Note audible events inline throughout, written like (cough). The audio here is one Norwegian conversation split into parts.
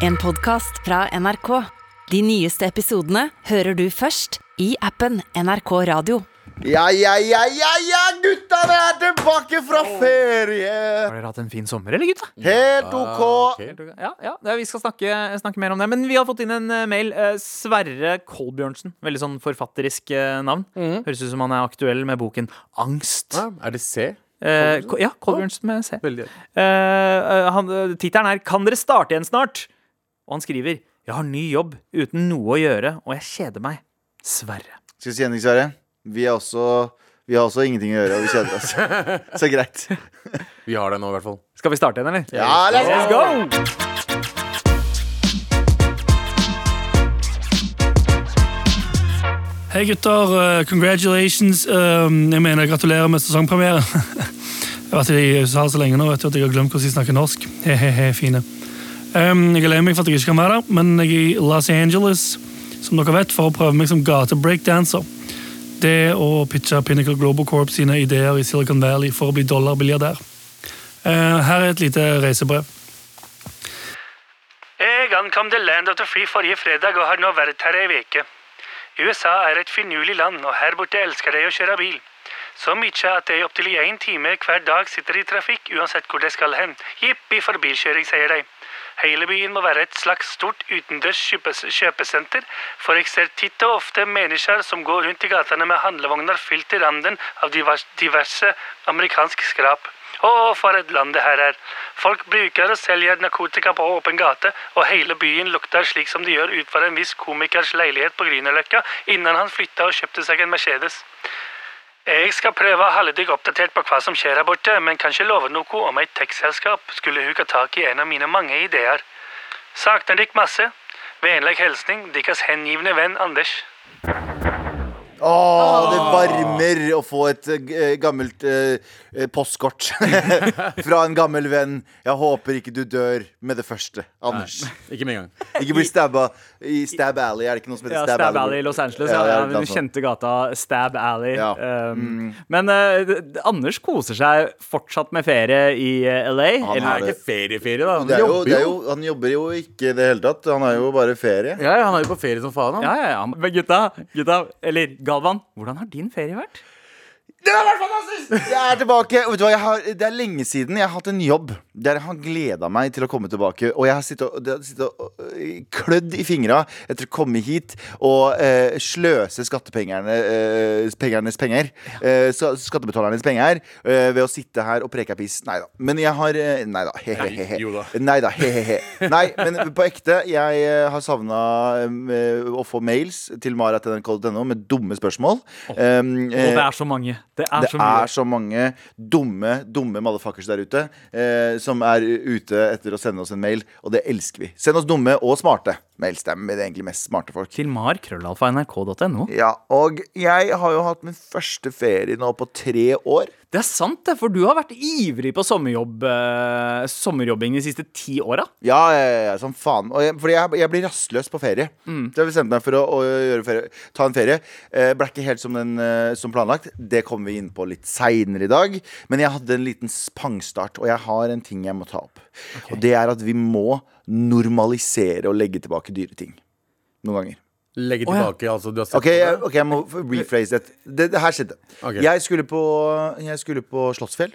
En podcast fra NRK. De nyeste episodene hører du først i appen NRK Radio. Ja, ja, ja, ja, ja, guttene er tilbake fra ferie! Har dere hatt en fin sommer, eller gutta? Helt OK. Ja, ja det- Vi skal snakke, snakke mer om det. Men vi har fått inn en eh, mail. Eh, Sverre Kolbjørnsen. Veldig sånn forfatterisk navn. navn. Høres ut som han er aktuell med boken Angst. Ja, er det C? Kolbjørnsen? Ja, Kolbjørnsen med C. Veldig. Eh, eh, han- eh, Tittelen er 'Kan dere starte igjen snart?' Og han skriver 'Jeg har ny jobb uten noe å gjøre, og jeg kjeder meg'. Sverre. Skal vi si en ting, Sverre? Vi, er også, vi har også ingenting å gjøre, og vi kjeder oss. (laughs) Så greit. (laughs) Vi har det nå, i hvert fall. Skal vi starte igjen, eller? Ja, let's Let's go! Hei gutter, uh, congratulations. Um, jeg mener gratulerer med sesongpremiere. (laughs) jeg har vært i USA så lenge nå vet du, at jeg har glemt hvordan jeg snakker norsk. He-he-he, fine. Um, jeg er lei meg for at jeg ikke kan være der, men jeg er i Los Angeles som dere vet, for å prøve meg som gatebreakdanser. Det å pitche Pinnacle Global Corp sine ideer i Silicon Valley for å bli dollarbilliardær. Uh, her er et lite reisebrev. Jeg ankom The Land of the Free forrige fredag og har nå vært her ei uke. USA er et finurlig land, og her borte elsker de å kjøre bil. Så mye at de opptil én time hver dag sitter i trafikk uansett hvor de skal hen. Jippi for bilkjøring, sier de. Hele byen må være et slags stort utendørs kjøpesenter, for jeg ser titt og ofte mennesker som går rundt i gatene med handlevogner fylt til randen av diverse amerikansk skrap. Å, for et land det her er. Folk bruker og selger narkotika på åpen gate, og hele byen lukter slik som det gjør ut for en viss komikers leilighet på Grünerløkka, innen han flytta og kjøpte seg en Mercedes. Jeg skal prøve å holde deg oppdatert på hva som skjer her borte, men kan ikke love noe om et tech-selskap skulle huke tak i en av mine mange ideer. Sakner dere masse. Vennlig hilsen deres hengivne venn Anders. Åh, det varmer å få et eh, gammelt eh, eh, postkort (laughs) fra en gammel venn. Jeg håper ikke du dør med det første, Anders. Ikke med en gang. Ikke bli stabba i Stab Alley. Er det ikke noe som heter Ja, Stab, Stab Alley i Los Angeles. Ja, Ja, ja, den kjente gata Stab Alley. Ja. Um, Men eh, d- d- Anders koser seg fortsatt med ferie i eh, LA. Han eller- har Det er ikke ferieferie, da. Han Det er jo, jobber det er jo, han jobber jo ikke i det hele tatt. Han er jo bare ferie. Ja, ja, han er jo på ferie som faen, han. Ja, ja, ja. Men gutta, gutta, eller Galvan, hvordan har din ferie vært? Det har vært fantastisk! Jeg er tilbake. Vet du hva, har, det er lenge siden jeg har hatt en jobb der jeg har gleda meg til å komme tilbake. Og jeg har sittet sittet og øh, klødd i fingra etter å komme hit og eh, sløse skattepengernes eh, pengernes penger. Eh, skattebetalernes penger eh, ved å sitte her og preke piss. Nei da. Men jeg har eh, Nei da. He-he-he. Nei da. He-he-he. Nei, men på ekte. Jeg eh, har savna å få mails til marat.nrk.no med dumme spørsmål. Um, Og det er så mange. Det er det så er så mange dumme dumme motherfuckers der ute eh, som er ute etter å sende oss en mail, og det elsker vi. Send oss dumme og smarte mails. Det er egentlig mest smarte folk. Til mar.krøllalfa.nrk.no. Ja, og jeg har jo hatt min første ferie nå på tre år. Det er sant, det, for du har vært ivrig på sommerjobb, eh, sommerjobbing de siste ti åra. Ja, ja, ja, som faen. Og jeg, fordi jeg, jeg blir rastløs på ferie. Så jeg bestemte meg for å, å gjøre ferie, ta en ferie. Eh, ble ikke helt som, den, eh, som planlagt. Det kommer vi inn på litt seinere i dag. Men jeg hadde en liten pangstart, og jeg har en ting jeg må ta opp. Og det er at vi må normalisere og legge tilbake dyre ting. Noen ganger. Legge Å, ja. tilbake, altså. Du har sett okay, jeg, ok, jeg må rephrase det. Det, det her skjedde. Okay. Jeg, skulle på, jeg skulle på Slottsfjell.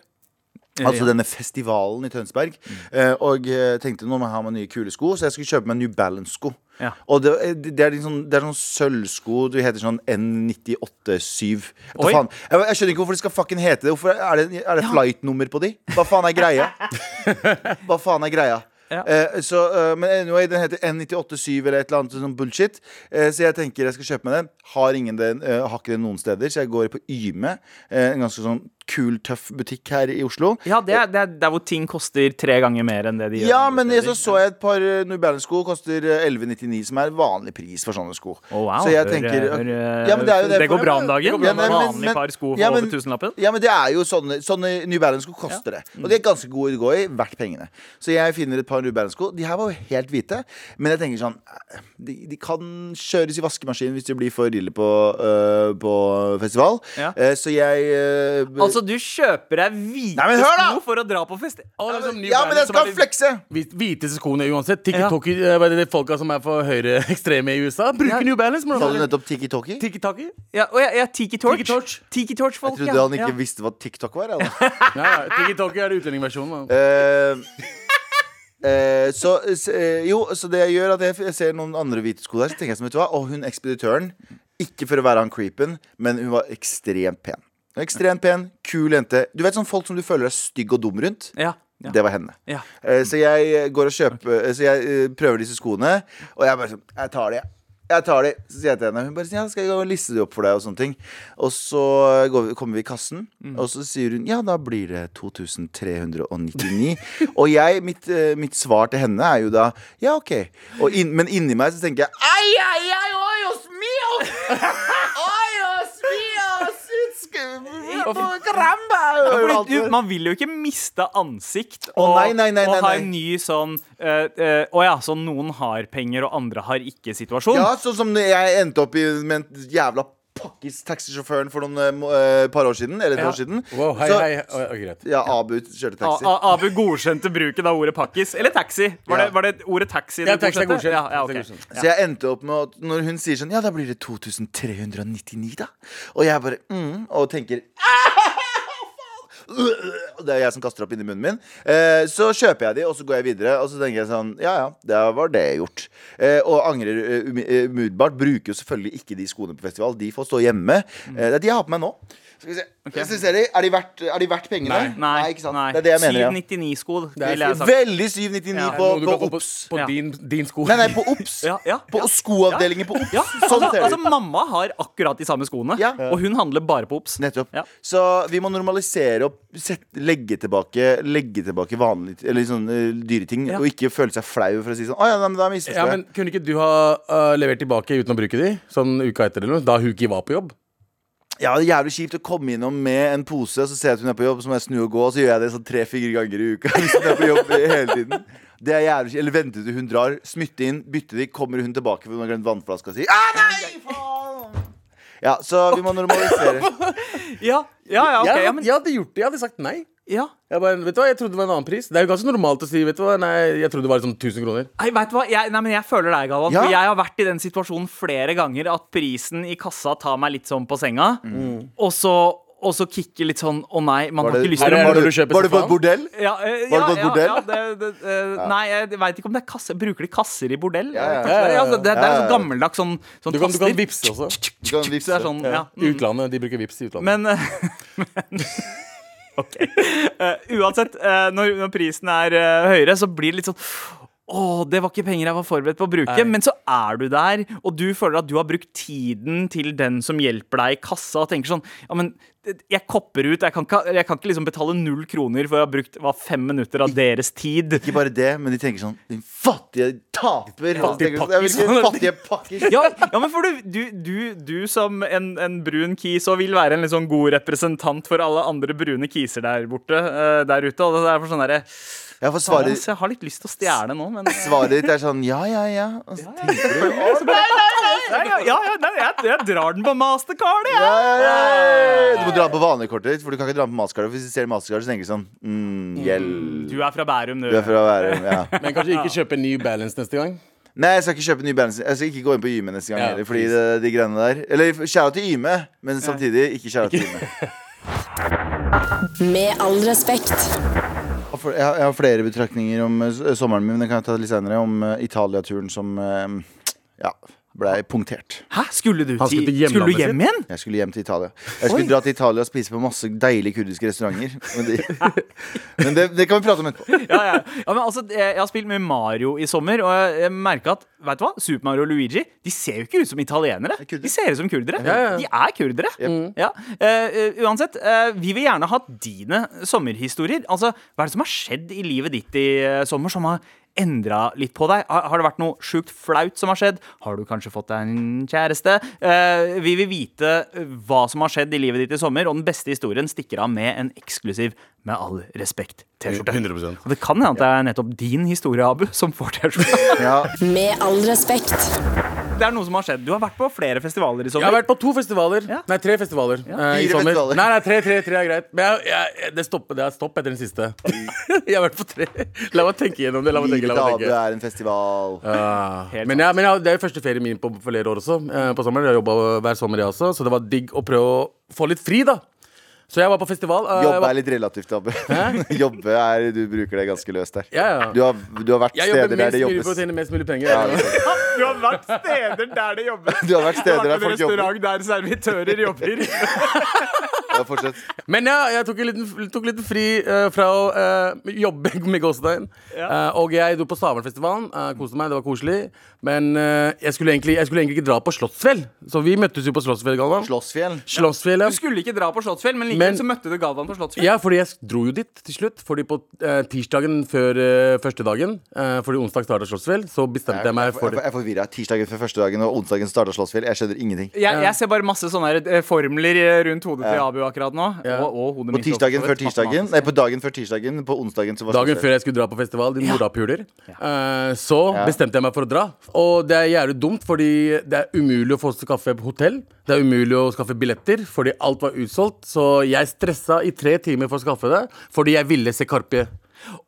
Altså Ja. denne festivalen i Tønsberg. Mm. og eh, tenkte nå må jeg ha meg nye kule sko, så jeg skulle kjøpe meg New Balance-sko. Ja. Og det, det er sånn, det er sånn sølvsko. Du heter sånn N987. Hva faen? Jeg, jeg skjønner ikke hvorfor de skal fucking hete det. Hvorfor Er det, er det flight-nummer på de? Hva faen er greia? (laughs) Hva faen er greia? Ja. Eh, så, eh, men anyway, den heter N987 eller et eller annet sånn bullshit. Eh, så jeg tenker jeg skal kjøpe meg den. Har, ingen den, har ikke den noen steder, så jeg går på Yme. En ganske sånn kul, tøff butikk her i Oslo. Ja, det er, det er der hvor ting koster tre ganger mer enn det de gjør. Ja, men jeg, så så jeg et par eh, New Balance-sko koster eh, 1199, som er vanlig pris for sånne sko. Oh, wow. Så jeg Hør, tenker hør, Ja, men det er jo det. det går bra om dagen. Ja, men- Vanlig men- par sko for ja, men- over tusenlappen. Ja, men det er jo sånne, sånne New Balance-sko koster det. Og de er ganske gode å gå i, verdt pengene. Så jeg finner et par New Balance-sko. De her var jo helt hvite, men jeg tenker sånn eh, De, de kan kjøres i vaskemaskinen hvis de blir for ille på, øh, på festival. Ja. Eh, så jeg øh, Altså Altså, du kjøper deg hvite Nei, men da! sko for å dra på fest? Å, det er sånn Ja, men jeg Balance som er skal flekse! hvit- Hviteste skoene uansett. TikTok, eh, hva er det de folka som er for høyreekstreme (laughs) i USA, bruker Ja. New Balance. Sa du nettopp tiki-toki? Tiki-taki? Ja, og ja, jeg Tiki Torch. Tiki Torch. Tiki Torch-folk, Jeg trodde han ikke visste hva TikTok var. Eller? (laughs) Ja, ja. Tiki-taki er utlendingversjonen. da. Eh, eh, så, s- eh, jo, så det jeg gjør, at jeg, jeg ser noen andre hvite sko der, så tenker jeg som, vet du hva, og hun ekspeditøren, ikke for å være han creepen, men hun var ekstremt pen. Ekstremt pen, kul jente. Du vet sånn folk som du føler er stygg og dum rundt? Ja. ja. Det var henne. ja. Uh, Så jeg eh, går og kjøper Så jeg eh, prøver disse skoene, og jeg bare sånn Jeg tar de. Jeg tar de. Så sier jeg til henne Hun bare sier, ja, skal jeg liste de opp for deg, og sånne ting. Og så går vi, kommer vi i kassen, og så sier hun ja, da blir det 2399. (laughs) og jeg, mitt, eh, mitt svar til henne er jo da ja, OK. Inn, men inni meg så tenker jeg ai, ai, ai, oi, oss mios! (laughs) Oi, os mios! It's caramba! (laughs) Fordi du, man vil jo ikke miste ansikt Å, oh, nei, nei, nei, og ha en ny sånn eh, uh, Å ja, sånn noen har penger og andre har ikke-situasjon. Ja, sånn som jeg endte opp i med en jævla pakkis taxisjåføren for noen uh, par år siden. Eller et Ja. år siden. Wow, hei, Så- hei. hei. ja, greit. Ja, Abu kjørte A taxi. A Abu godkjente bruken av ordet pakkis. Eller taxi. Var, Ja. det, var det ordet taxi Ja, du taxi er godkjente? godkjent. Ja, ja, ok. Taxi er. Så jeg endte opp med at når hun sier sånn Ja, da blir det 2399, da. Og jeg bare mm, Og tenker og det er jeg som kaster opp inni munnen min. Eh, så kjøper jeg de, og så går jeg videre. Og så tenker jeg sånn Ja ja, det var det gjort. Eh, og angrer eh, umi- umiddelbart. Bruker jo selvfølgelig ikke de skoene på festival. De får stå hjemme. Eh, det er de jeg har på meg nå. Skal vi se. Vi er, de verdt, er de verdt pengene? Nei. Nei, ikke sant? nei. Det er det jeg mener. 799-sko, Det er ville jeg sagt. Veldig 799 Ja, på, på på, OBS. på Ja. din, din sko. Nei, nei, på OBS. Ja, ja, På ja. skoavdelingen på OBS. Ja, Sånn altså, altså. Mamma har akkurat de samme skoene, Ja. og hun handler bare på Ops. Nettopp. Ja. Så vi må normalisere og sette, legge tilbake Legge tilbake vanlige Eller sånne uh, dyre ting, Ja. og ikke føle seg flau for å si sånn Å ja, nei, men da misforstår Ja, men Kunne ikke du ha uh, levert tilbake uten å bruke de? Sånn uka etter eller noe? Da Huki var på jobb? Ja, det er jævlig kjipt å komme innom med en pose, og så ser jeg at hun er på jobb, så må jeg snu og gå, og så gjør jeg det sånn tre-fire ganger i uka. (laughs) Hvis hun er på jobb hele tiden Det er jævlig kjipt. Eller vente til hun drar, smytte inn, bytte de, kommer hun tilbake for hun har glemt vannflaska sier ah, nei, faen! Ja, så vi må normalisere. (laughs) Ja, ja, ja, ok, jeg, ja, men, jeg hadde gjort det. Jeg hadde sagt nei. Ja. Jeg, bare, vet du hva, jeg trodde det var en annen pris. Det er jo ganske normalt å si Vet du hva, nei, jeg trodde det var liksom 1000 kroner. Nei, vet du hva? Jeg, nei, men jeg føler deg, Galvan. Ja. For jeg har vært i den situasjonen flere ganger at prisen i kassa tar meg litt sånn på senga, og så og så kicke litt sånn Å nei, man har ikke lyst til å var når det, var det på et bordell? ja, uh, Var ja, ja, bordell? Ja, det, det, uh, Nei, jeg veit ikke om det er kasser. Bruker de kasser i bordell? Ja, ja. Kanskje det? Ja, ja, ja. altså, det, det er ja, sånn gammeldags sånn, sånn Du kan, du kan vippse også. Du kan vipse. det er sånn, ja. I utlandet. De bruker vips i utlandet. Men, eh, (laughs) men (laughs) OK. Uh, uansett, uh, når, når prisen er uh, høyere, så blir det litt sånn å, det var ikke penger jeg var forberedt på å bruke. Nei. Men så er du der, og du føler at du har brukt tiden til den som hjelper deg i kassa, og tenker sånn Ja, men jeg kopper ut. Jeg kan ikke, jeg kan ikke liksom betale null kroner for å ha brukt hva, fem minutter av deres tid. Ikke bare det, men de tenker sånn Din fattige taper. Og så Fattig tenker de, Jeg vil ikke pakkis. fattige pakkis. Ja, ja men for du, du, du, som en, en brun kis og vil være en sånn god representant for alle andre brune kiser der borte, eh, der ute. Og det er for sånn derre Ja, for Faen, svaret, ass, Jeg har litt lyst til å stjele nå, men svaret ditt er sånn ja, ja, ja. Og så tenker du Nei, ja, ja, ja, nei, jeg, jeg drar den på mastercard, jeg. ja, ja, ja. Du må dra på vanlig kortet ditt, for du kan ikke dra den på mastercard. Hvis du ser mastercard, så tenker du sånn mm, Gjeld. Du er fra Bærum, du. Du er fra Bærum, ja. (laughs) Men kanskje ikke kjøpe New Balance neste gang? Nei, jeg skal ikke kjøpe ny balance. Jeg skal ikke gå inn på Yme neste gang Ja, heller, fordi det, de greiene der Eller kjære til Yme, men samtidig ikke kjære til (laughs) Yme. Med all respekt. Jeg har flere betraktninger om eh, sommeren min, men det kan jeg ta litt senere. Om eh, Italia-turen som eh, ja, blei punktert. Hæ? Skulle du, Han skulle til, skulle du hjem igjen? Jeg skulle hjem til Italia. Jeg skulle Oi. dra til Italia og spise på masse deilige kurdiske restauranter. Men, de, (laughs) men det, det kan vi prate om etterpå. Ja, ja. ja, men altså, jeg har spilt med Mario i sommer, og jeg- jeg merka at vet du hva? Super Mario og Luigi De ser jo ikke ut som italienere. er. De ser ut som kurdere. Ja, ja. De er kurdere. Ja. Eh, eh, uansett, uh, vi vil gjerne ha dine sommerhistorier. Altså, Hva er det som har skjedd i livet ditt i uh, sommer som har endra litt på deg? Har, har det vært noe sjukt flaut som har skjedd? Har du kanskje fått deg en kjæreste? Eh, vi vil vite eh, hva som har skjedd i livet ditt i sommer, og den beste historien stikker av med en eksklusiv Med all respekt T-skjorte. Og det kan hende at det er nettopp din historie, Abu, som får T-skjorte. (laughs) Ja, Med all respekt. Det er noe som har skjedd. Du har vært på flere festivaler i sommer. Jeg har vært på to festivaler. Ja. Nei, tre festivaler. eh, i Fire sommer. festivaler. Nei, nei, tre, tre, tre er greit. Men jeg, jeg, det, stopper, det er stopp etter den siste. (laughs) jeg har vært på tre. La meg tenke gjennom det. La meg tenke, la meg tenke. er en festival. Uh, Men, ja, men ja, det er jo første ferien min på flere år også. Uh, På sommeren. Jeg har jobba hver sommer, jeg også. Så det var digg å prøve å få litt fri, da. Så jeg var på festival. Uh, Jobbe var- er litt relativt, Abbe. (laughs) Jobbe er Du bruker det ganske løst der. Ja, ja. Du har, du har vært Jeg jobber steder der minst det mulig for å tjene mest mulig penger. Ja, (laughs) Du har vært steder der det jobbes. Du har vært steder der folk jobber. Du har vært en restaurant der servitører jobber. (laughs) Ja, fortsett. Men ja, jeg tok en liten, tok en liten fri uh, fra å uh, jobbe (laughs) med Gåstein. Uh, og jeg dro på Stavernfestivalen. Uh, koste meg, det var koselig. Men jeg, skulle egentlig, jeg skulle egentlig ikke dra på Slottsfjell. Så vi møttes jo på Slottsfjell, Galvan. Slottsfjell. Slottsfjell, ja. Du skulle ikke dra på Slottsfjell, men likevel Men- så møtte du Galvan på Slottsfjell. Ja, fordi jeg dro jo dit til slutt. Fordi på tirsdagen før første dagen, fordi onsdag starta Slottsfjell, så bestemte jeg meg Jeg, for jeg, jeg er forvirra. Tirsdagen før første dagen og onsdagen starta Slottsfjell. Jeg skjønner ingenting. Jeg, jeg ser bare masse sånne formler rundt hodet til Ja. Akkurat nå. Ja. Og, og hodet På mitt tirsdagen før tirsdagen. Nei, på dagen før tirsdagen. På onsdagen så var Dagen før jeg skulle dra på festival, din morapuler, eh, så bestemte jeg meg for å dra. Og det er jævlig dumt, fordi det er umulig å få skaffe hotell. Det er umulig å skaffe billetter, fordi alt var utsolgt. Så jeg stressa i tre timer for å skaffe det, fordi jeg ville se Karpe.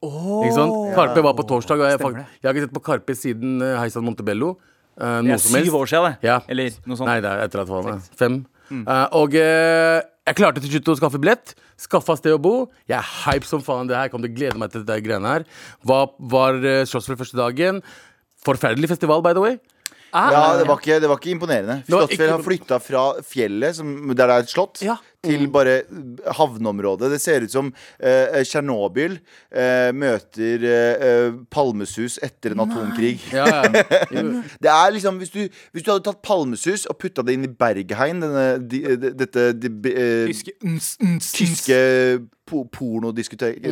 Ikke sant? Karpe var på torsdag, og jeg, Stemmer fakt- jeg har ikke sett på Karpe siden uh, Heisan Montebello. eh, Det noe er som helst. syv år siden, det. Ja. Eller noe sånt. Nei, det er etter at han er fem. Eh, og eh, jeg klarte til slutt å skaffe billett. Skaffa sted å bo. Jeg er hype som faen. Det her kommer til å glede meg til dette greiene her. Var, var slåss for første dagen. Forferdelig festival, by the way. Ah, Ja, det var ikke, det var ikke imponerende. var Slottsfjell har flytta fra fjellet, som, der det er et slott, Ja. til bare havneområdet. Det ser ut som eh, Tsjernobyl eh, møter eh, eh, palmesus etter en atomkrig. Ja, ja. (laughs) Jo. Det er liksom, hvis du, hvis du hadde tatt palmesus og putta det inn i Bergheim, denne, de, de, dette de, eh, Tyske tyske po pornodiskoteket,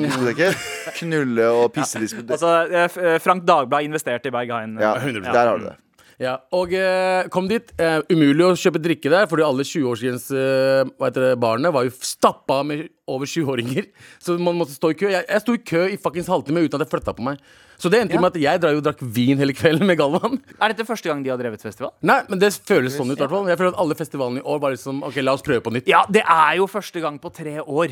(laughs) knulle- og pissediskoteket Altså, eh, eh, Frank Dagblad investerte i Berghain. ja, Der har du det. Ja, og eh, kom dit. Eh, umulig å kjøpe drikke der, fordi alle 20-årsgjens eh, var jo stappa med over 20-åringer. Så man måtte stå i kø. Jeg, jeg sto i kø i fuckings halvtime uten at jeg flytta på meg. Så det endte Ja. med at jeg drar jo og drakk vin hele kvelden med Galvan. Er dette første gang de har drevet festival? Nei, men det føles sånn ut, i. Jeg føler at alle festivalene i år var liksom OK, la oss prøve på nytt. Ja, det er jo første gang på tre år.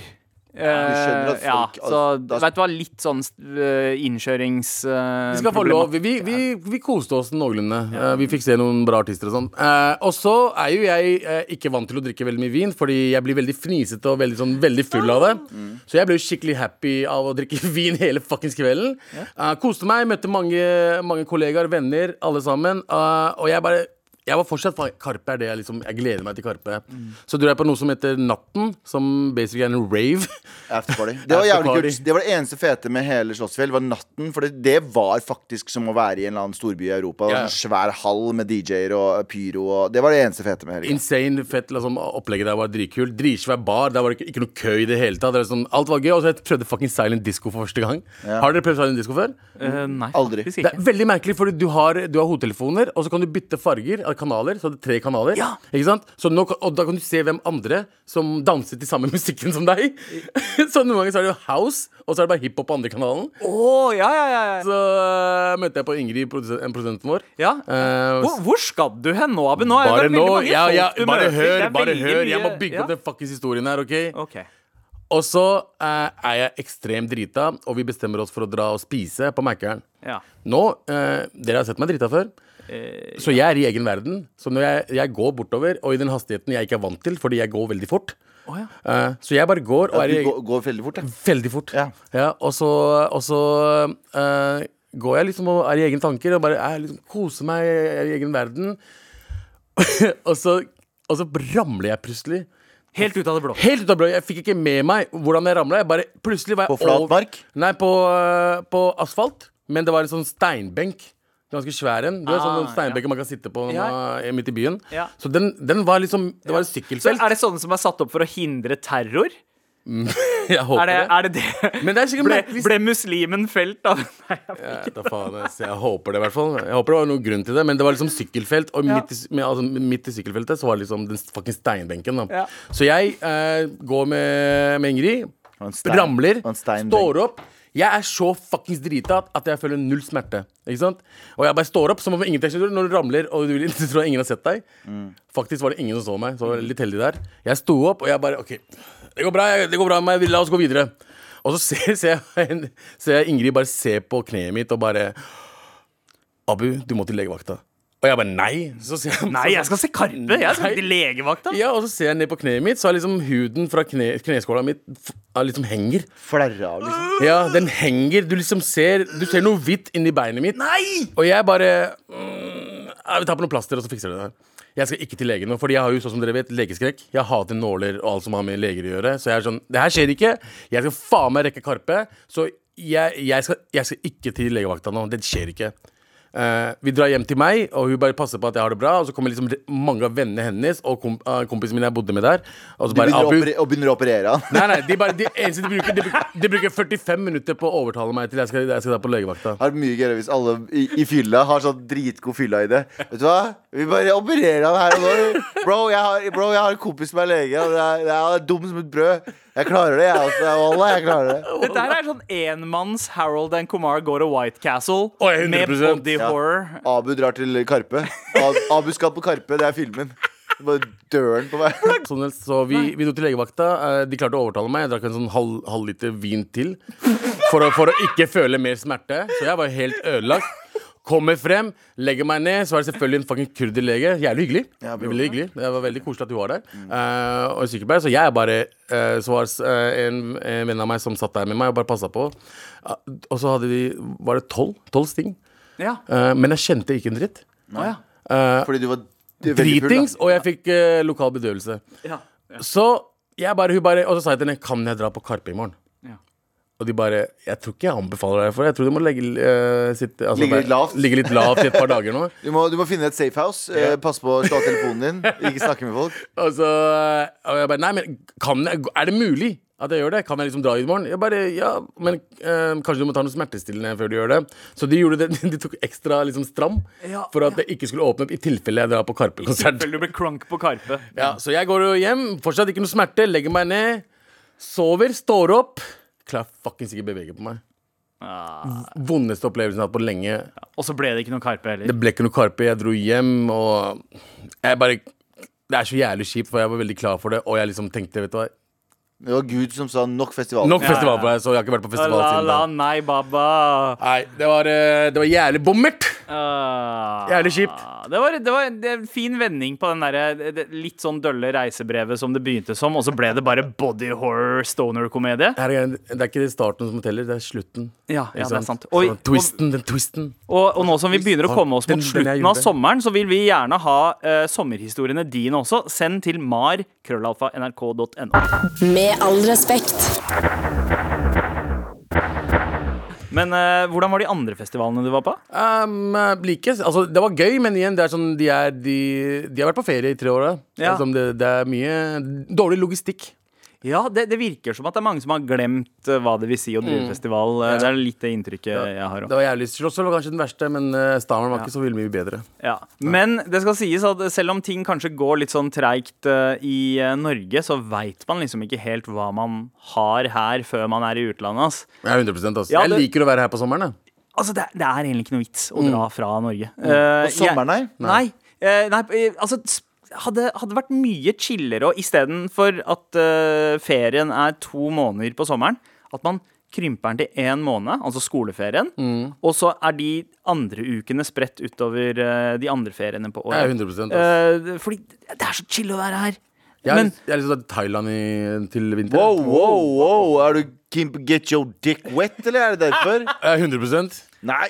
Skjønner at folk... ja, så da- vet du hva, litt sånn uh, innkjørings... Uh, Vi skal få lov. Vi, vi, vi, koste oss noenlunde. Eh, vi fikk se noen bra artister og sånn. Eh, og så er jo jeg eh, ikke vant til å drikke veldig mye vin, fordi jeg blir veldig fnisete og veldig, sånn, veldig full av det. Så jeg ble jo skikkelig happy av å drikke (laughs) vin hele fuckings kvelden. Eh, koste meg, møtte mange, mange kollegaer, venner, alle sammen. Eh, og jeg bare jeg var fortsatt Karpe er det jeg liksom Jeg gleder meg til Karpe. Så dro jeg på noe som heter Natten, som basically er en rave. (laughs) Afterparty. (laughs) Det var jævlig kult. Det var det eneste fete med hele Slottsfjell. Var natten. For det, det var faktisk som å være i en eller annen storby i Europa. Yeah. En svær hall med DJ-er og pyro. Og, det var det eneste fete med helga. Insane fett liksom, Opplegget der var dritkult. Dritsvær bar. Der var det ikke, ikke noe kø i det hele tatt. Det var sånn, alt var gøy. Og så jeg prøvde fucking silent disco for første gang. Har dere prøvd silent disco før? Uh, nei, Aldri. Det er veldig merkelig, fordi du har, du har hodetelefoner, og så kan du bytte farger kanaler. Så det er tre kanaler. Ja. Ikke sant? Så nå, og da kan du se hvem andre som danser til samme (laughs) musikken som deg. så noen ganger så er det jo house, og så er det bare hiphop på andre kanalen. Oh, ja, ja, ja, ja. Så uh, møtte jeg på Ingrid, en produsenten vår. ja. Uh, Hvor, hvor skal du hen nå, Abu? Nå er det bare veldig nå, mange ja, folk du bare møter. Hør, bare hør. Mye. Jeg må bygge bygge opp den fuckings historien her, OK? okay. Og så uh, er jeg ekstremt drita, og vi bestemmer oss for å dra og spise på Mækkern. Ja. Nå, uh, Dere har sett meg drita før. Eh, Så jeg er i egen verden. Så når jeg, jeg går bortover, og i den hastigheten jeg ikke er vant til, fordi jeg går veldig fort oh, ja. uh, Så jeg bare går og Ja, er i du går, går veldig fort, ja. Veldig fort. Ja. og så, og så uh, går jeg liksom og er i egne tanker og bare er, liksom, koser meg, er i egen verden. (laughs) og, så, og så ramler jeg plutselig. Helt ut av det blå. Helt ut av blå. Jeg fikk ikke med meg hvordan jeg ramla. Jeg bare, plutselig var jeg På flat mark? Nei, på, på asfalt. Men det var en sånn steinbenk. Ganske svær en. Du er sånn steinbekker steinbenk man kan sitte på når Ja. man er midt i byen. Ja. Så den, den var liksom Det var et Så sykkelfelt. er det sånne som er satt opp for å hindre terror? (laughs) Jeg håper Er det det. er det? det? Men det er ble, ble muslimen felt av (laughs) Nei, jeg Ja, da faen, jeg håper det i hvert fall. Jeg håper det var noen grunn til det, men det var liksom sykkelfelt, og Ja. midt, i, med, altså, midt i sykkelfeltet så var det liksom den fucking steinbenken. Da. Ja. Så jeg eh, går med, med Ingrid, ramler, står opp. Jeg er så fuckings drita at jeg føler null smerte. Ikke sant? Og jeg bare står opp som om ingenting skjer. Når du ramler og du (laughs) tror ingen har sett deg. Faktisk var det ingen som så meg, så jeg var litt heldig der. Jeg sto opp, og jeg bare OK, det går bra, det går bra med meg, la oss gå videre. Og så (laughs) ser, ser, jeg, ser jeg Ingrid bare se på kneet mitt og bare Abu, du må til legevakta. Og jeg bare nei. Så ser jeg, Nei, jeg skal se Karpe! Jeg skal til legevakta. ja, og så ser jeg ned på kneet mitt, så er liksom huden fra kne, kneskåla er liksom henger. Flerra av, liksom. Ja, den henger. Du liksom ser Du ser noe hvitt inni beinet mitt. Nei! Og jeg bare mm, Jeg vil ta på noe plaster, og så fikser det her Jeg skal ikke til legen nå, Fordi jeg har jo sånn som dere vet, legeskrekk. Jeg hater nåler og alt som har med leger å gjøre. Så jeg er sånn Det her skjer ikke. Jeg skal faen meg rekke Karpe. Så jeg, jeg, skal, jeg skal ikke til legevakta nå. Det skjer ikke. Eh, vi drar hjem til meg, og hun bare passer på at jeg har det bra. Og så kommer liksom mange av vennene hennes og kom, uh, kompisen min jeg bodde med der. Og så De begynner, Abu, å, og begynner å operere han. Nei, nei, de, bare, de, eneste de, bruker, de, de bruker 45 minutter på å overtale meg til jeg skal, jeg skal da på legevakta. Det er mye gøyere hvis alle i, i fylla har sånn dritgod fylla i det. Vet du hva? Vi bare opererer han her og nå. Bro, jeg har, bro, jeg har en kompis som er lege, og det er, det er dum som et brød. Jeg klarer det, jeg også. Wallah, jeg klarer det. (laughs) Dette her er sånn enmanns Harold and Kumar går to White Castle Oi, med 100%. body Ja. horror. Abu drar til Karpe. Ab- Abu skal på Karpe, det er filmen. Bare døren på meg. (laughs) Sånn, helst, så vi, vi dro til legevakta. eh, De klarte å overtale meg. Jeg drakk en sånn halv, halv liter vin til. For å, for å ikke føle mer smerte. Så jeg var helt ødelagt. Kommer frem, legger meg ned, så var det selvfølgelig en fucking kurderlege. Jævlig hyggelig. Ja, bro. veldig hyggelig Det var veldig koselig at hun var der. Eh, og en sykepleier. Så jeg bare uh, Så var det eh, en, en venn av meg som satt der med meg og bare passa på. Og så hadde vi Var det tolv? Tolv sting. Ja. Men jeg kjente ikke en dritt. Nei. ja. Fordi du var du er. Dritings, og jeg fikk lokal bedøvelse. Ja. Så jeg bare, hun bare Og så sa jeg til henne Kan jeg dra på Karpe i morgen? Ja. Og de bare Jeg tror ikke jeg anbefaler deg for det. Jeg tror du må legge, uh, sitte, altså, Ligge litt lavt. ligge litt lavt i et par dager nå. (laughs) Du må, du må finne et safe house. Eh, pass på å slå av telefonen din. Ikke snakke med folk. (laughs) Og så eh, og jeg bare Nei, men kan jeg, er det mulig at jeg gjør det? Kan jeg liksom dra i morgen? Jeg bare Ja, men uh, kanskje du må ta noe smertestillende før du gjør det. Så de gjorde det (laughs) De tok ekstra liksom stram Ja, for at det ikke skulle åpne opp i tilfelle jeg drar på Karpe-konsert. Du blir crunk på Karpe. Ja, så jeg går jo hjem, fortsatt ikke noe smerte, legger meg ned, sover, står opp. Klarer fuckings ikke bevege på meg. Ah. Vondeste opplevelsen jeg har hatt på lenge. Og så ble det ikke noe Karpe heller. Det ble ikke noe Karpe. Jeg dro hjem, og jeg bare Det er så jævlig kjipt, for jeg var veldig klar for det, og jeg liksom tenkte, vet du hva Det var Gud som sa nok festival. Nok festival ja. på deg, så jeg har ikke vært på festival La, siden da. nei, baba. Nei, det var, eh, det var jævlig bommert! Ah. Jævlig kjipt. Det var, det var en fin vending på den der, det- det litt sånn dølle reisebrevet som det begynte som, og så ble det bare body horror stoner-komedie. Er, det er ikke starten som teller, det er slutten. Ja, ja, det er sant. Og, og, twisten, den twisten. og, og nå som vi begynner å komme oss mot slutten av sommeren, så vil vi gjerne ha uh, sommerhistoriene dine også. Send til mar krøllalfa nrk.no. Med all respekt. Men eh, hvordan var de andre festivalene du var på? Um, like. Altså, det var gøy, men igjen, det er sånn, de, er, de, de har vært på ferie i tre år. Da. Ja. Altså, det, det er mye dårlig logistikk. Ja, det, det virker som at det er mange som har glemt eh, hva det vil si å drive festival. Ja. Det er litt det inntrykket jeg har òg. Det var jævlig det var kanskje den verste, men uh, Stavern var ikke så veldig mye bedre. Ja. Men det skal sies at selv om ting kanskje går litt sånn treigt eh, i eh, Norge, så veit man liksom ikke helt hva man har her før man er i utlandet. ass. Ja, 100 altså. Ja, Jeg liker å være her på sommeren. Jeg. Altså, det, det er egentlig ikke noe vits å dra fra Norge. Eh, På sommeren, nei? nei? Nei. Uh, nei eh, altså hadde, hadde vært mye chillere og istedenfor at uh, ferien er to måneder på sommeren, at man krymper den til én måned, altså skoleferien, og så er de andre ukene spredt utover uh, de andre feriene på Ja, året. 100 altså. uh, fordi det er så chill å være her. Jeg har Men jeg har lyst til å dra til Thailand i, til vinteren. Wow, wow, wow. Er du keen get your dick wet, eller er det derfor? (laughs) Ja, 100 Nei.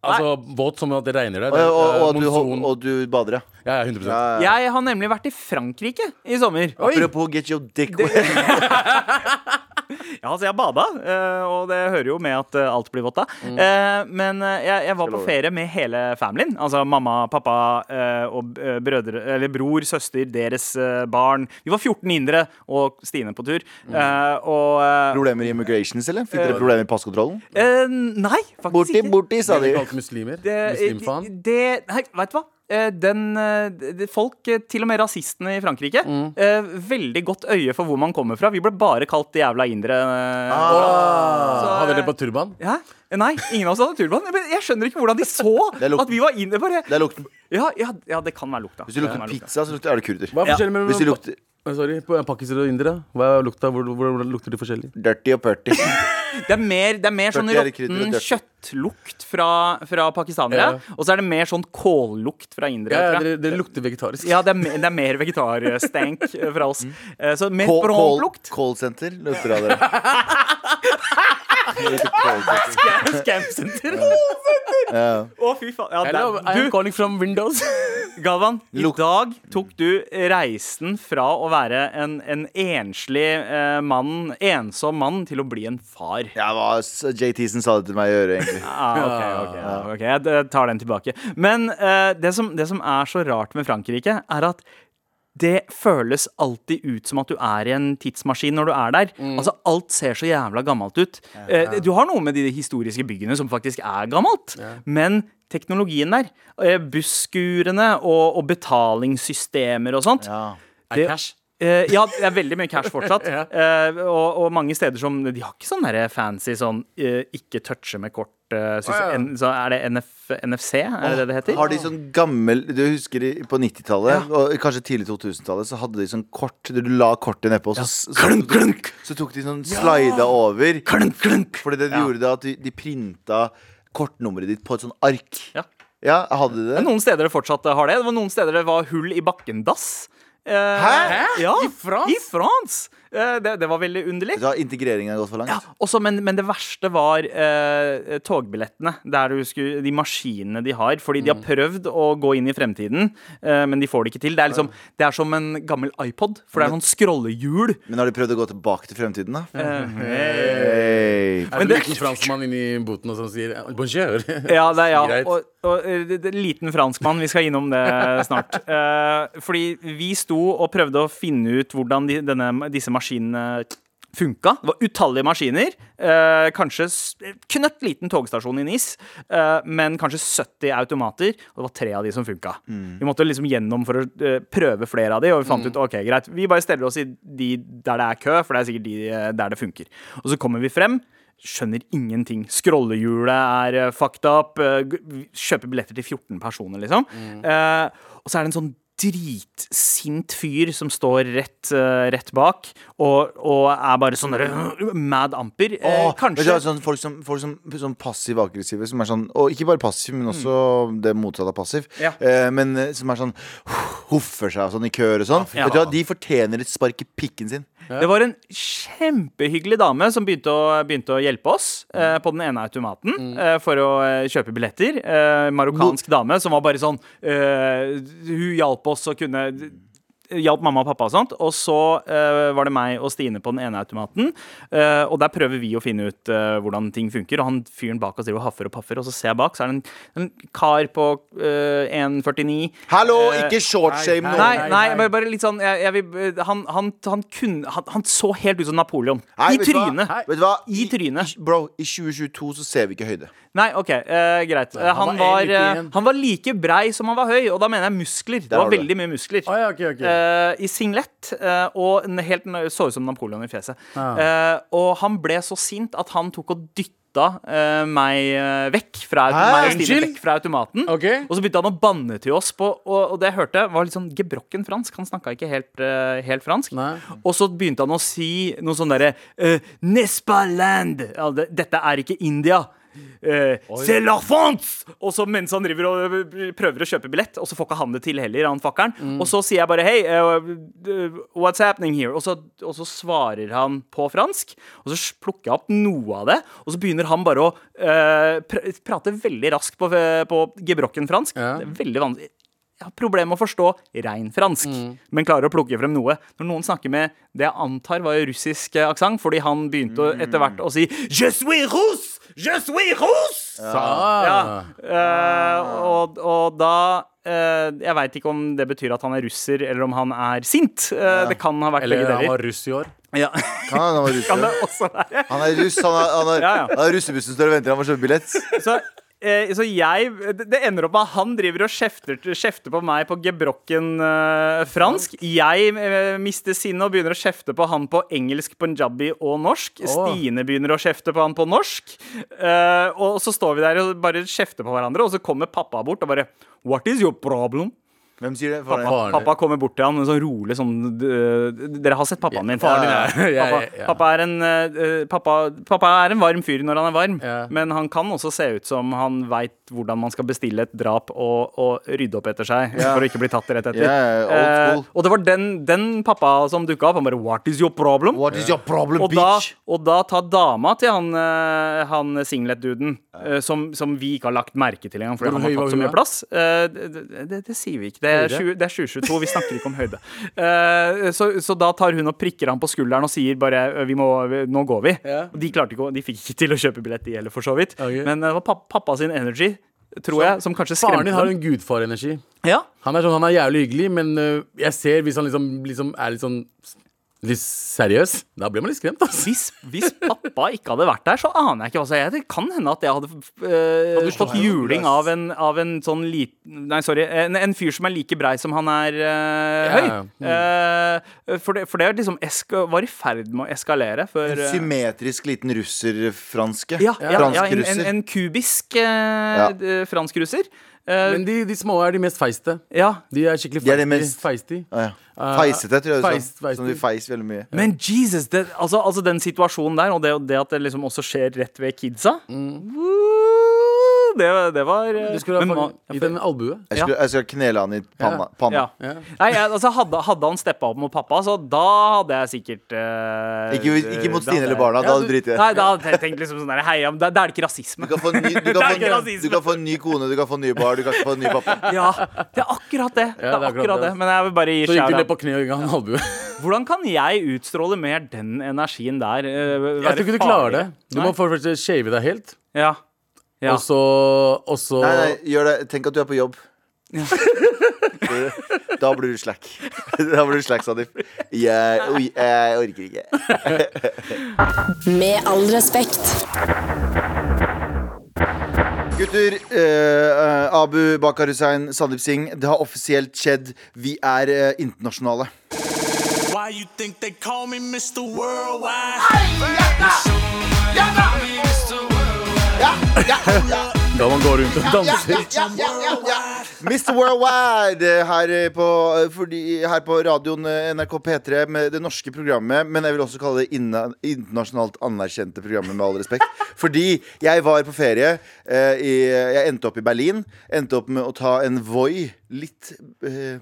Altså våt som at det regner der. Og, og, og, du, og du bader, ja. Ja, ja, 100 ja. ja. jeg har nemlig vært i Frankrike i sommer. Apropos get your dick wet. (laughs) (laughs) Ja, altså jeg bada, eh, og det hører jo med at eh, alt blir vått da. Mm. Eh, Men jeg, jeg var på ferie med hele familien. Altså mamma, pappa eh, og brødre, eller bror, søster, deres barn. Vi var 14 indere og Stine på tur. Mm. Eh, Og Problemer i immigrations, eller? Fikk dere problemer i passkontrollen? eh, Nei, faktisk Borti, ikke. borti, borti, sa de. Muslimer? Det, Muslimfaen? det, nei, vet du hva? Eh, den eh, Folk, eh, til og med rasistene i Frankrike, Mm. eh, veldig godt øye for hvor man kommer fra. Vi ble bare kalt de jævla indere. eh, Ah, Så, hadde dere på turban? Ja. Nei, ingen av oss hadde turban. Men jeg skjønner ikke hvordan de så at vi var indere. Bare. Det er lukten. Ja, ja, ja, det kan være lukta. Hvis du lukter pizza, så lukter, er det kurder. Hva er Ja, forskjellen mellom Hvis du lukter Sorry, på og indere? Hva er lukta? Hvor, hvor, hvor lukter de forskjellig? dirty og purty. (laughs) Det er mer, det er mer sånn 40 det krydder og råtten kjøttlukt fra, fra pakistanere. Ja. Og så er det mer sånn kållukt fra indere. Ja, ja, dere, dere lukter vegetarisk. Ja, det er, mer- det er mer vegetarstank eh, fra oss. Eh, Så mer brålukt. Kålsenter lukter av dere. (laughs) Scamsenter. Å, fy faen. Ja, Hello, I am du, calling from Windows. (laughs) Galvan, i dag tok du reisen fra å være en, en enslig eh, mann, ensom mann, til å bli en far. Ja, hva JT som sa det til meg i øret, egentlig. Ah, ok, ok, ok, Jeg tar den tilbake. Men eh, det, som, det som er så rart med Frankrike, er at det føles alltid ut som at du er i en tidsmaskin når du er der. Altså Alt ser så jævla gammelt ut. Eh, du har noe med de historiske byggene som faktisk er gammelt, men teknologien der, eh, busskurene og, og betalingssystemer og sånt Ja. det- Er cash? Eh, ja, det er veldig mye cash fortsatt. (laughs) Ja. Eh, og, og mange steder som De har ikke sånn der fancy sånn uh, ikke touche med kort. Å, ja. en, så er det NF, NFC? Er det det det heter? Har de sånn gammel Du husker på 90-tallet, og kanskje tidlig 2000-tallet, så hadde de sånn kort Du la kortet nedpå, og så, så, Klunk, klunk! så tok de sånn slida over. Klunk, klunk! Fordi det de Ja. gjorde da, at de, de printa kortnummeret ditt på et sånn ark. Ja. Ja, hadde de Det noen steder det fortsatt har det. Det var noen steder det var hull i bakken-dass. Eh, Hæ? Ja, I France? I France! Eh, det, det var veldig underlig. Ja, integreringen har gått for langt. Ja, også, men, men det verste var eh, togbillettene. Der du skulle, de maskinene de har. Fordi de har prøvd å gå inn i fremtiden, eh, men de får det ikke til. Det er, liksom, det er som en gammel iPod, for det er sånn scrollehjul. Men har de prøvd å gå tilbake til fremtiden, da? Eh, Hey. Er det en liten franskmann inni boten og som sier bonjour? (laughs) Ja, det er ja. Og, og eh, det, det, liten franskmann. Vi skal innom det snart. (laughs) Eh, fordi vi sto og prøvde å finne ut hvordan de, denne, disse maskinene funka. Det var utallige maskiner. Eh, kanskje s- knøtt liten togstasjon i NIS, eh, men kanskje 70 automater. Og det var tre av de som funka. Vi måtte liksom gjennom for å eh, prøve flere av de, og vi fant ut ok, greit. Vi bare steller oss i de der det er kø, for det er sikkert de eh, der det funker. Og så kommer vi frem. Skjønner ingenting. Scrollehjulet er uh, fucked up. eh, kjøper billetter til 14 personer, liksom. Eh, og så er det en sånn dritsint fyr som står rett, uh, rett bak, og, og er bare sånn øh, mad amper. Eh, kanskje det er sånn, folk som, folk som som passiv-aggressive, som er sånn Og ikke bare passiv, men også det motsatte av passiv. Ja. Eh, men som er sånn huffer seg og sånn i køer og sånn. Ja. Vet du hva, De fortjener et spark i pikken sin. Det var en kjempehyggelig dame som begynte å, begynte å hjelpe oss eh, på den ene automaten eh, for å kjøpe billetter. Eh, marokkansk dame som var bare sånn eh, Hun hjalp oss og kunne Hjalp mamma og pappa og sånt. Og så uh, var det meg og Stine på den ene automaten. Uh, og der prøver vi å finne ut uh, hvordan ting funker. Og han fyren bak oss driver og haffer og paffer, og så ser jeg bak, så er det en, en kar på eh, 1,49. Hallo, ikke shortshame hei, nå! Nei, nei, nei, nei. bare, litt sånn jeg, jeg vil, han, han, han, kunne, han, han så helt ut som Napoleon. Nei, I trynet. Vet du hva? I trynet. Bro, i 2022 så ser vi ikke høyde. Nei, OK, greit. Eh, han, han var, var 1,91. han var like brei som han var høy, og da mener jeg muskler. Det var det. veldig mye muskler. Oh, ja, ok, ok. Eh, I singlet, uh, og helt så ut som Napoleon i fjeset. Eh, og han ble så sint at han tok og dytta Uh, meg uh, vekk fra, Hæ? meg Stine vekk fra automaten. Okay. Og så begynte han å banne til oss, på, og, og det jeg hørte, var litt sånn gebrokken fransk. Han snakka ikke helt, uh, helt fransk. Nei. Og så begynte han å si noe sånn derre uh, Nespaland! Ja, det, dette er ikke India. C'est la France! Og så mens han driver og øh, prøver å kjøpe billett, og så får ikke han det til heller, han fuckeren. Og så sier jeg bare hei, uh, what's happening here? Og så, og så svarer han på fransk, og så plukker jeg opp noe av det, og så begynner han bare å uh, pr prate veldig raskt på, på gebrokken fransk. Ja. Det er veldig vanskelig jeg har problemer med å forstå rein fransk, men klarer å plukke frem noe. Når noen snakker med det jeg antar var russisk eh, aksent, fordi han begynte mm. etter hvert å si Je suis russe! Je suis russe! Sa. Ja. Eh, og, og da eh, Jeg veit ikke om det betyr at han er russer, eller om han er sint. Eh, Det kan ha vært Eller begge han deler. var russ i år. Ja. Kan han være Kan det også være? Han er russ, han har, han har, Ja, ja. han har russebussen står og venter, han må kjøpe billett. Så eh, så jeg det, ender opp med at han driver og kjefter, kjefter på meg på gebrokken eh, fransk. Jeg eh, mister sinnet og begynner å kjefte på han på engelsk, punjabi og norsk. Stine begynner å kjefte på han på norsk. Eh, og så står vi der og bare kjefter på hverandre, og så kommer pappa bort og bare What is your problem? Hvem sier det? Pappa? Pappa kommer bort til han en sånn rolig sånn Dere har sett pappaen min. faren din er- pappa, er en, øh, pappa, pappa er en varm fyr når han er varm, men han kan også se ut som han veit hvordan man skal bestille et drap og, og rydde opp etter seg for å ikke bli tatt rett etter. Eh, og det var den, den pappa som dukka opp. Han bare What is your problem? What is your problem, og, da, bitch? og da tar dama til han, eh, han singlet-duden, eh, som, som vi ikke har lagt merke til engang fordi han har tatt så mye plass. Eh, det, det, det sier vi ikke. Det Høyde? 20, det er 2022, vi snakker ikke om høyde. Uh, (laughs) så, så da tar hun og prikker han på skulderen og sier bare «Eh, vi må, vi- Nå går vi. Ja. De klarte ikke de fikk ikke til å kjøpe billett, de heller, for så vidt. Okay. Men det var pappa, pappa sin energy, tror jeg, som kanskje Faren din har en gudfarenergi. Ja. Han er, sånn, han er jævlig hyggelig, men uh, jeg ser hvis han liksom, liksom er litt sånn Litt seriøs. Da blir man litt skremt. altså. Hvis, hvis pappa ikke hadde vært der, så aner jeg ikke hva som er. Det kan hende at jeg hadde øh, hadde fått juling av en, av en sånn liten Nei, sorry. En, en fyr som er like brei som han er øh, høy. Ja, ja. Eh, for, det, for det liksom eska, var i ferd med å eskalere før En symmetrisk liten russer-franske. ja, ja, ja, en, en, en kubisk øh, Ja. d- Eh, Men de, de små er de mest feiste. ja. De er skikkelig De er de mest- feisty. Ah, ja. Uh, Feisete, tror jeg du feis- sa. Som de feis veldig mye. Men Jesus, det, altså, altså den situasjonen der, og det, det at det liksom også skjer rett ved kidsa Woo, det, det var eh. Du skulle ha gitt en albue. Jeg skulle, jeg skulle knele han i panna. panna. Ja. Nei, jeg, altså hadde, hadde han steppa opp mot pappa, så da hadde jeg sikkert uh, Ikke, ikke mot Stine eller barna. Da hadde du driti i det. Nei, da hadde jeg tenkt liksom sånn der men da, er det ikke rasisme. Du kan få en ny, du (laughs) kan få, ikke en- rasisme. du kan få en ny kone, du kan få nye barn, du kan få en ny pappa. (laughs) Ja, det er akkurat det. Det er akkurat det. Men jeg vil bare gi Så gikk du ned på kne og ga en albue. (laughs) Hvordan kan jeg utstråle mer den energien der? Uh, Jeg tror ikke du klarer det. Du Nei. må for det shave deg helt. Ja. Ja. Og så, og så Nei, nei, gjør det. Tenk at du er på jobb. (laughs) Da blir du slack. (laughs) Da blir du slack, Sandeep. Jeg, jeg orker ikke. (laughs) Med all respekt. Gutter, eh, Abu Bakar Hussein, Sandeep Singh, det har offisielt skjedd. Vi er eh, internasjonale. Why you think they call me Mr. Worldwide? (laughs) Da man går rundt og danser. Mr. Worldwide eh, her eh, på, eh, fordi, her på radioen NRK P3 med det norske programmet, men jeg vil også kalle det inna, internasjonalt anerkjente programmet, med all respekt. Fordi jeg var på ferie. eh, i, jeg endte opp i Berlin. Endte opp med å ta en Voi litt eh,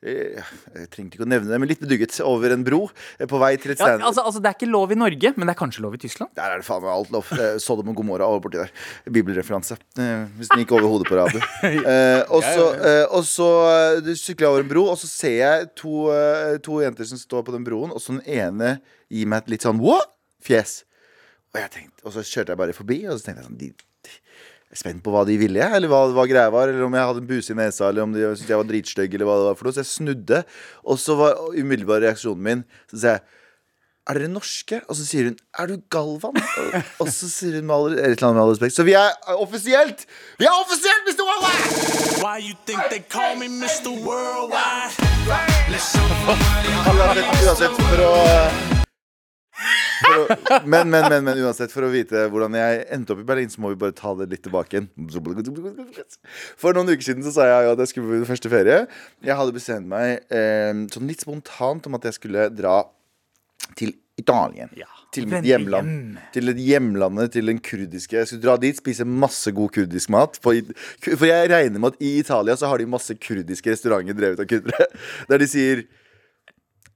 Jeg trengte ikke å nevne det, men litt bedugget over en bro eh, på vei til et Ja, stand. altså, altså, det er ikke lov i Norge, men det er kanskje lov i Tyskland? Der er det faen meg alt lov. Eh, Sodom og Gomorra over borti der. Bibelreferanse. Eh, hvis den gikk over hodet på radio. (laughs) Eh, og så, eh, og så eh, sykler jeg over en bro, og så ser jeg to, eh, to jenter som står på den broen, og så den ene gir meg et litt sånn what? fjes. Og, jeg tenkte, og så kjørte jeg bare forbi, og så tenkte jeg sånn de, de, jeg er spent på hva de ville, eller hva, hva greia var. Eller om jeg hadde en buse i nesa, eller om de syntes jeg var dritstygg, eller hva det var for noe. Så jeg snudde, og så var umiddelbar reaksjonen min Så sier jeg er dere norske? Og så sier hun Er du Galvan? Og, og så sier hun med all, et eller annet med all respekt. Så vi er offisielt Vi er offisielt Mr. Worldwide! Why you think they call me Mr. Worldwide? Uansett, uansett for å å, men, men, men, men uansett, for å vite hvordan jeg endte opp i Berlin, så må vi bare ta det litt tilbake igjen. For noen uker siden så sa jeg jo at jeg skulle på min første ferie. Jeg hadde bestemt meg eh, sånn litt spontant om at jeg skulle dra til Italien. Ja. Til mitt hjemland. hjem. Til et hjemlandet til den kurdiske. Jeg skulle dra dit, spise masse god kurdisk mat. For jeg regner med at i Italia så har de masse kurdiske restauranter drevet av kurdere. (laughs) Der de sier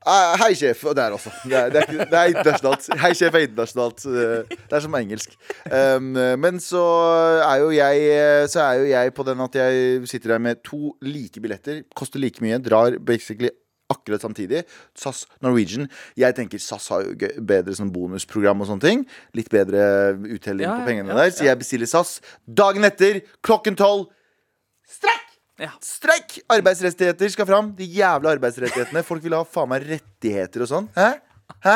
ah, Hei, sjef. Og der også. Det er, det er, det er internasjonalt. Hei, sjef er internasjonalt. Eh, Det er som engelsk. Um, men så er jo jeg Så er jo jeg på den at jeg sitter der med to like billetter. Koster like mye. Drar basically akkurat samtidig. SAS, Norwegian. Jeg tenker SAS har jo bedre sånn bonusprogram og sånne ting. Litt bedre uttelling Ja, på ja, pengene ja, der. Så jeg bestiller SAS. Dagen etter, klokken tolv. Strekk! Ja. Strekk! Arbeidsrettigheter skal fram. De jævla arbeidsrettighetene. Folk vil ha faen meg rettigheter og sånn. Hæ? Hæ?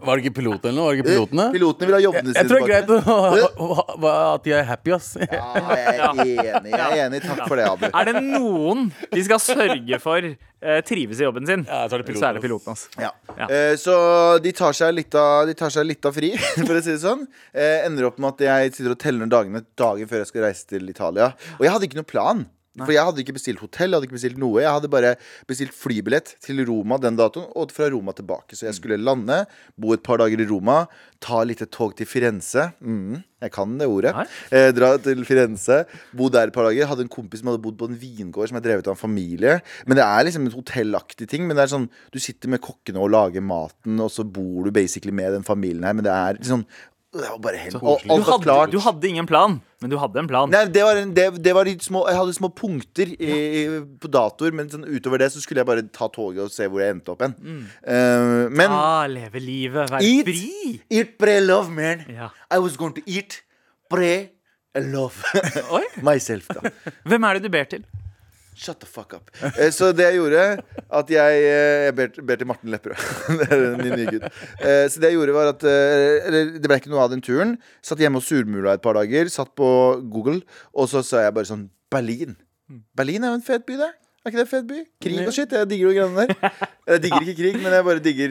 Var det ikke piloten eller noe? Var det ikke pilotene? Pilotene vil ha jobbene sine Jeg tror det er greit å- at de er happy, ass. Ja, jeg er enig. Jeg er enig. Takk for det, Abu. Er det noen de skal sørge for eh, trives i jobben sin, Ja, så er det piloten, så er det piloten. ass. Ja. Ja. Eh, så de tar seg litt av, de tar seg litt av fri, (laughs) for å si det sånn. Eh, ender opp med at jeg sitter og teller dagene dagen før jeg skal reise til Italia. Og jeg hadde ikke noen plan. For jeg hadde ikke bestilt hotell, jeg hadde ikke bestilt noe. Jeg hadde bare bestilt flybillett til Roma den datoen, og fra Roma tilbake. Så jeg skulle lande, bo et par dager i Roma, ta litt tog til Firenze. Mm, jeg kan det ordet. Eh, dra til Firenze, bo der et par dager. Hadde en kompis som hadde bodd på en vingård som er drevet av en familie. Men det er liksom en hotellaktig ting. Men det er sånn, du sitter med kokkene og lager maten, og så bor du basically med den familien her. Men det er liksom Det var bare helt og, Du hadde, du hadde ingen plan, men du hadde en plan. Nei, det var, en, det, det var små Jeg hadde små punkter i, ja. på datoer, men sånn, utover det så skulle jeg bare ta toget og se hvor jeg endte opp hen. Uh, men Ah, leve livet, være Eat. fri. Eat, pray, love, man. Ja. I was going to eat, pray love (laughs) myself, da. Hvem er det du ber til? Shut the fuck up. Eh, Så det jeg gjorde At jeg, eh, jeg ber, ber til Martin Lepperød. (laughs) det er min nye gud. Eh, Så det jeg gjorde, var at eh, Eller det ble ikke noe av den turen. Satt hjemme og surmula et par dager. Satt på Google, og så sa jeg bare sånn Berlin. Berlin er jo en fet by, det. Er ikke det en fet by? Krig og shit. Jeg digger jo greiene der. (laughs) Jeg digger ikke krig, men jeg bare digger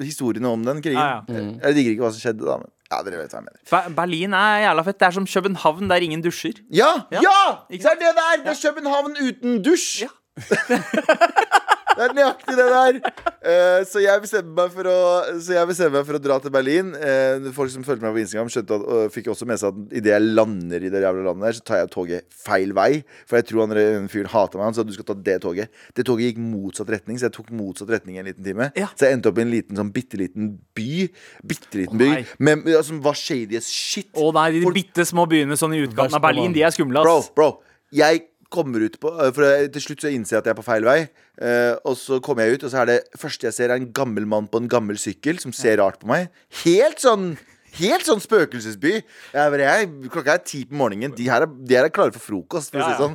historiene om den krigen. Ja. Jeg digger ikke hva som skjedde da, men ja, dere vet hva jeg mener. Berlin er jævla fett. Det er som København der ingen dusjer. Ja! Ja. Ja! Det er det det er! Det er København uten dusj. (laughs) (laughs) det er nøyaktig det der. Uh, så jeg meg for å Så jeg bestemmer meg for å dra til Berlin. Uh, folk som fulgte meg på Instagram, skjønte at, og fikk også med seg at idet jeg lander i det jævla landet der, så tar jeg toget feil vei. For jeg tror han fyren hater meg. Han sa at du skal ta det toget. Det toget gikk motsatt retning, så jeg tok motsatt retning i en liten time. Ja. Så jeg endte opp i en liten sånn bitte liten by. Bitte liten oh, by. Men, som var shady as shit. Å nei, de bitte små byene sånn i utkanten av Berlin, de er skumle, Bro, bro, jeg kommer ut på For til slutt så innser jeg at jeg er på feil vei. eh, og så kommer jeg ut, og så er det første jeg ser, er en gammel mann på en gammel sykkel som ser rart på meg. Helt sånn Helt sånn spøkelsesby. Jeg, jeg, klokka er ti på morgenen. De her er, de her er klare for frokost. For Ja, ja. sånn?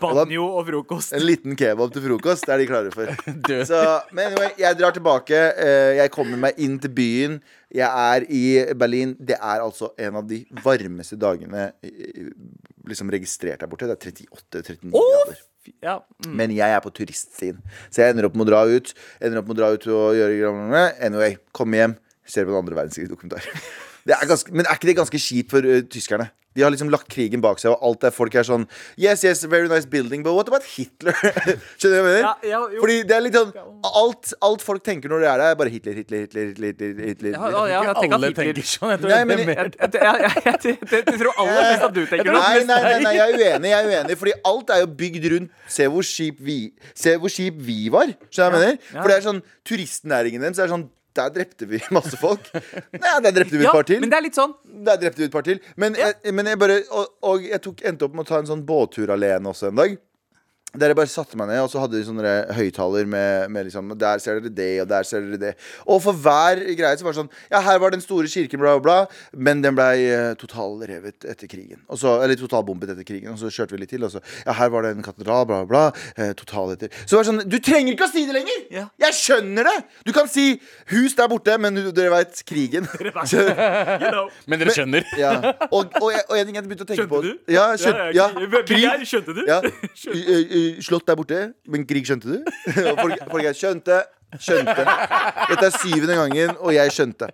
Banjo og frokost. En liten kebab til frokost, det er de klare for. (laughs) Så, men anyway, jeg drar tilbake. eh, Jeg kommer meg inn til byen. Jeg er i Berlin. Det er altså en av de varmeste dagene eh, liksom registrert der borte. Det er 38-39 grader. Ja. Mm. Men jeg er på turistsiden, så jeg ender opp med å dra ut. Ender opp med å dra ut og gjøre greiene. Anyway, komme hjem, ser på en andre verdenskrig-dokumentar. (laughs) Det er ganske, men er ikke det ganske kjipt for uh, tyskerne? De har liksom lagt krigen bak seg, og alt der folk er sånn Yes, yes, very nice building, but what about Hitler? (laughs) Skjønner du hva jeg mener? Ja, ja, jo. Fordi det er litt sånn alt, alt folk tenker når de er der, er bare Hitler, Hitler, Hitler, Hitler, Hitler, Hitler. Ja, ja, jeg tenker Alle Hitler tenker sånn. Jeg tror Nei, det men jeg, jeg, jeg, jeg, tror aller mest at du tenker Nei, noe. nei, nei, nei, jeg er uenig. jeg er uenig Fordi alt er jo bygd rundt Se hvor kjip vi, se hvor kjip vi var. Skjønner du hva jeg mener? For det er sånn turistnæringen deres er sånn Der drepte vi (laughs) masse folk. Nei, der drepte vi et Ja, par til. men det er litt sånn Der drepte vi et par til. Men, jeg, men jeg bare Og, og jeg tok, endte opp med å ta en sånn båttur alene også en dag. Der jeg bare satte meg ned, og så hadde de sånne høyttaler med, med liksom Der ser dere det, og der ser dere det. Og for hver greie så var det sånn Ja, her var den store kirken, bla, bla, bla. Men den blei uh, totalrevet etter krigen. Og så, eller totalbombet etter krigen. Og så kjørte vi litt til, og så Ja, her var det en katedral, bla, bla, bla. Uh, total etter Så det var sånn Du trenger ikke å si det lenger! Ja. Jeg skjønner det! Du kan si hus der borte, men du- dere veit krigen. (laughs) You know. Men dere skjønner? ja. (laughs) Og, og, og en ting jeg begynte å tenke Skjønte på du? Ja, skjønt, ja, krig. Skjønte du? Ja. (laughs) Eh, der borte, men Grieg, skjønte du? (laughs) Og folk, folk er skjønte, skjønte. Dette er syvende gangen, og jeg skjønte.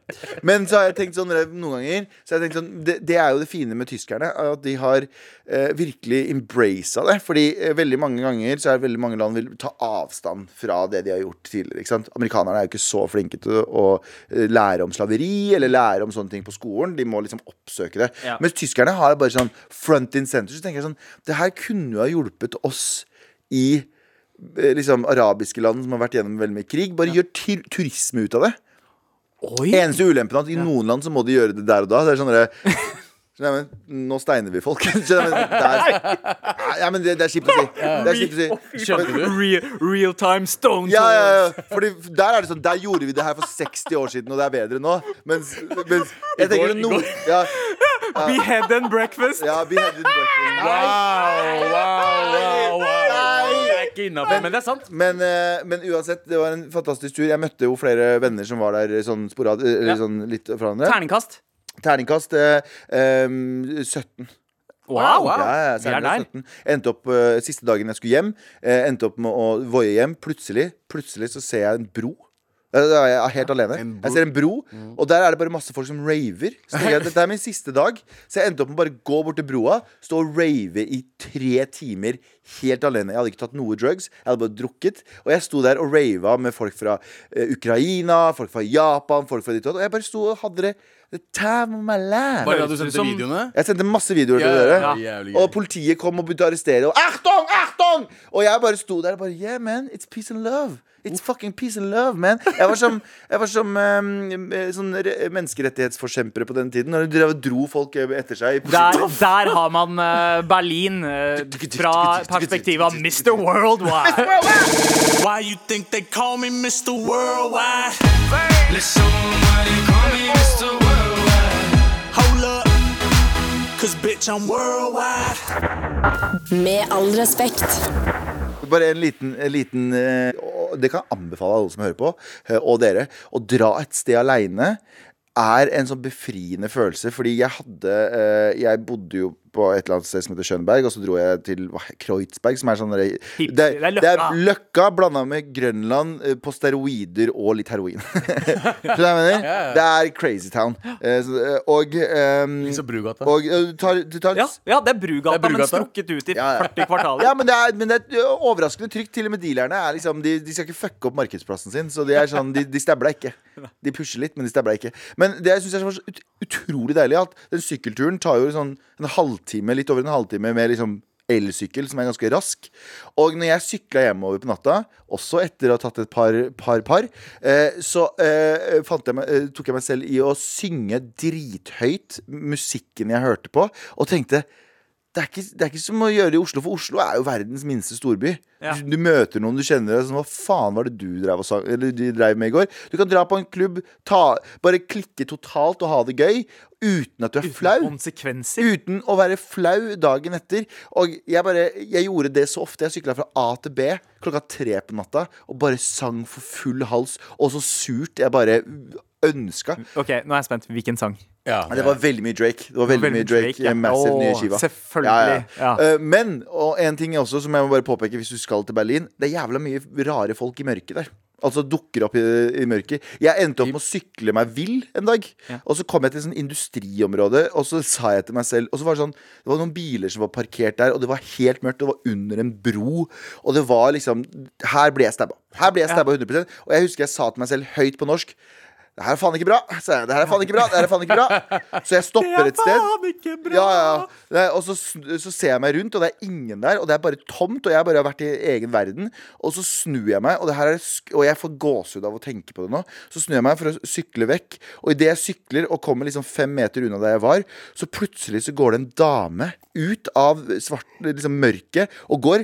Men så har jeg tenkt sånn noen ganger så har jeg tenkt sånn, det, det er jo det fine med tyskerne, at de har eh, virkelig embracet det. Fordi eh, veldig mange ganger så er veldig mange land vil ta avstand fra det de har gjort tidligere. Ikke sant? Amerikanerne er jo ikke så flinke til å eh, lære om slaveri eller lære om sånne ting på skolen. De må liksom oppsøke det. Ja. Mens tyskerne har bare sånn front in center. Så tenker jeg sånn Det her kunne jo ha hjulpet oss i eh, liksom arabiske land som har vært gjennom veldig mye krig. Bare gjør tur turisme ut av det. Oi. Eneste ulempen er at i noen land så må de gjøre det der og da. Det er sånn derre (laughs) Skjønner men, Nå steiner vi folk. (laughs) Nei, men, det det, er kjipt å si. Det er kjipt å si. Real, real time stone Ja, ja, ja. Fordi der er det sånn Der gjorde vi det her for 60 år siden, og det er bedre nå. Mens, mens jeg tenker no, ja, (laughs) ja, Behead and breakfast. ja, beheaded breakfast. Wow, wow, wow, wow. Ikke innafor, men det er sant. Men, eh, men uansett, det var en fantastisk tur. Jeg møtte jo flere venner som var der sånn, sporad, eller Ja. sånn litt fra hverandre. Terningkast. Terningkast eh, em, 17. Wow! Ja, ja, Vi er der. 17. Endte opp eh, siste dagen jeg skulle hjem. eh, endte opp med å voie hjem. Plutselig Plutselig så ser jeg en bro. Eh, Da er jeg helt alene. En bro. Jeg ser en bro, og der er det bare masse folk som raver. Så tenker jeg, Dette er min siste dag. Så jeg endte opp med å bare gå bort til broa, stå og rave i tre timer helt alene. Jeg hadde ikke tatt noe drugs, jeg hadde bare drukket. Og jeg sto der og rava med folk fra eh, Ukraina, folk fra Japan, folk fra ditt og datt. Og jeg bare sto og hadde det the time of my life. Bare du sendte som- videoene. Jeg sendte masse videoer til dere. ja. Og politiet kom og begynte å arrestere. Og Achtung! Achtung! Og jeg bare sto der og bare Yeah, man. It's peace and love. It's fucking peace and love, man. Jeg var som, jeg var som um, eh, sånn menneskerettighetsforkjempere på den tiden. Når de dro folk eh, etter seg. Der, der har man uh, Berlin uh, fra perspektivet av Mr. Worldwide. Why you think they call me Mr. Worldwide? Listen, why you call me Mr. Worldwide? Hold up. Cause bitch, I'm worldwide. Med all respekt. Bare en liten, en liten eh, Det kan jeg anbefale alle som hører på, eh, og dere. Å dra et sted aleine er en sånn befriende følelse. Fordi jeg hadde eh, Jeg bodde jo på et eller annet sted som heter Schönberg, og så dro jeg til hva, Kreuzberg, som er sånn det, det er Løkka. Løkka blanda med Grønland eh, på steroider og litt heroin. (laughs) Skjønner du hva jeg mener? Det er crazy town. Eh, så, eh, og um, Liksom Brugata. og du tar, du tar Ja, ja, det er Brugata, Det er Brugata. men strukket ut i Ja, ja. 40 kvartaler. Ja, men det er, men det er overraskende trygt. Til og med dealerne er liksom de, de skal ikke fucke opp markedsplassen sin. Så de er sånn, de, de stabler ikke. De pusher litt, men de stabler ikke. Men det jeg syns er så ut, utrolig deilig, at den sykkelturen tar jo sånn en halvtime, litt over en halvtime med liksom elsykkel, som er ganske rask. Og når jeg sykla hjemover på natta, også etter å ha tatt et par par, par eh, så eh, jeg meg, eh, tok jeg meg selv i å synge drithøyt musikken jeg hørte på, og tenkte det er, ikke, det er ikke som å gjøre det i Oslo, for Oslo er jo verdens minste storby. Ja. Du, du møter noen du kjenner, deg sånn, hva faen var det du drev, eller, du drev med i går? Du kan dra på en klubb, ta, bare klikke totalt og ha det gøy, uten at du er flau. Konsekvenser. Uten å være flau dagen etter. Og jeg bare, jeg gjorde det så ofte. Jeg sykla fra A til B klokka tre på natta og bare sang for full hals. Og så surt jeg bare ønska. Ok, nå er jeg spent. Hvilken sang? Ja, Det var veldig mye Drake. Det var veldig, Veldig mye Drake, Drake, ja. Massive nye skiva. selvfølgelig, ja. Eh, men, og en ting også som jeg må bare påpeke hvis du skal til Berlin, det er jævla mye rare folk i mørket der. Altså dukker opp i, i mørket. Jeg endte opp med å sykle meg vill en dag. Og så kom jeg til et sånn industriområde, og så sa jeg til meg selv Og så var det sånn Det var noen biler som var parkert der, og det var helt mørkt. Det var under en bro. Og det var liksom Her ble jeg stabba. Her ble jeg stabba 100 Og jeg husker jeg sa til meg selv høyt på norsk det her er faen ikke bra, sa jeg. Det her er faen ikke bra. Det her er faen ikke bra. Så jeg stopper et sted. Ja, ja, Og så, så ser jeg meg rundt, og det er ingen der. Og det er bare tomt, og jeg bare har vært i egen verden. Og så snur jeg meg, og, det her sk- og jeg får gåsehud av å tenke på det nå. Så snur jeg meg for å sykle vekk, og idet jeg sykler og kommer liksom fem meter unna der jeg var, så plutselig så går det en dame ut av svart, liksom mørket og går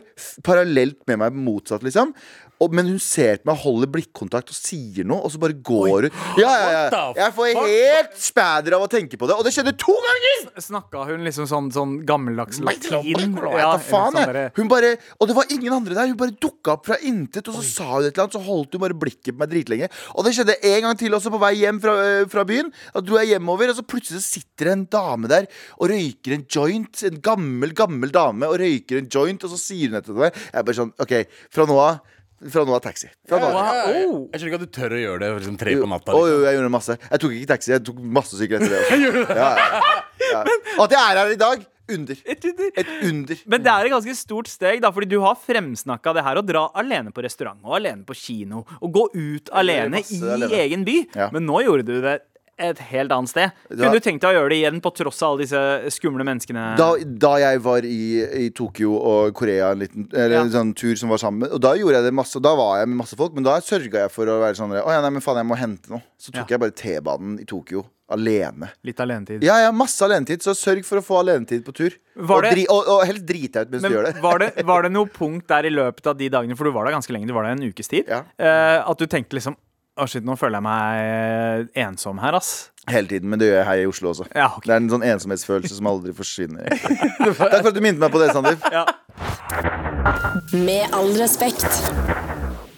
parallelt med meg motsatt, liksom. Og, men hun ser på meg, holder blikkontakt og sier noe, og så bare går hun. Ja, ja, ja. Jeg får helt spæder av å tenke på det, og det skjedde to ganger! Snakka hun liksom sånn, sånn gammeldags latin? Ja, faen, sånn jeg. Hun bare, og det var ingen andre der. Hun bare dukka opp fra intet, og så sa hun et eller annet. Så holdt hun bare blikket på meg dritlenge. Og det skjedde en gang til også på vei hjem fra, øh, fra byen. Da dro jeg hjemover, og så plutselig sitter det en dame der og røyker en joint. En gammel, gammel dame og røyker en joint, og så sier hun etter meg. Jeg er bare sånn, OK, fra nå av fra nå av taxi. Fra nå av. Ja, ja, ja. Oh. Jeg skjønner ikke at du tør å gjøre det liksom tre på natta. å, Liksom. jo, jeg gjorde masse. Jeg tok ikke taxi, jeg tok masse sykkel etter det. Også. (laughs) Ja, ja, ja. At jeg er her i dag, under. Et under. Et under. Men det er et ganske stort steg, da, fordi du har fremsnakka det her å dra alene på restaurant og alene på kino. Og gå ut alene i alene. egen by. Ja. Men nå gjorde du det et helt annet sted. Da- Kunne du tenkt deg å gjøre det igjen på tross av alle disse skumle menneskene? Da, da jeg var i, i Tokyo og Korea en liten eller Ja. en sånn tur som var sammen Og da gjorde jeg det masse Da var jeg med masse folk, men da sørga jeg for å være sånn Å ja, nei, men faen, jeg må hente noe. Så tok Ja. jeg bare T-banen i Tokyo. Alene. Litt alenetid. Ja, ja, masse alenetid, så sørg for å få alenetid på tur. Var og, dri, og, og helst drit deg ut mens Men du gjør det. var det, (laughs) var det noe punkt der i løpet av de dagene, for du var der ganske lenge, du var der en ukes tid, Ja. eh, at du tenkte liksom Å, shit, nå føler jeg meg ensom her, ass. Hele tiden, men det gjør jeg her i Oslo også. Ja, okay. Det er en sånn ensomhetsfølelse som aldri forsvinner. Takk for at du minnet meg på det, Sandeep. Ja. Med all respekt.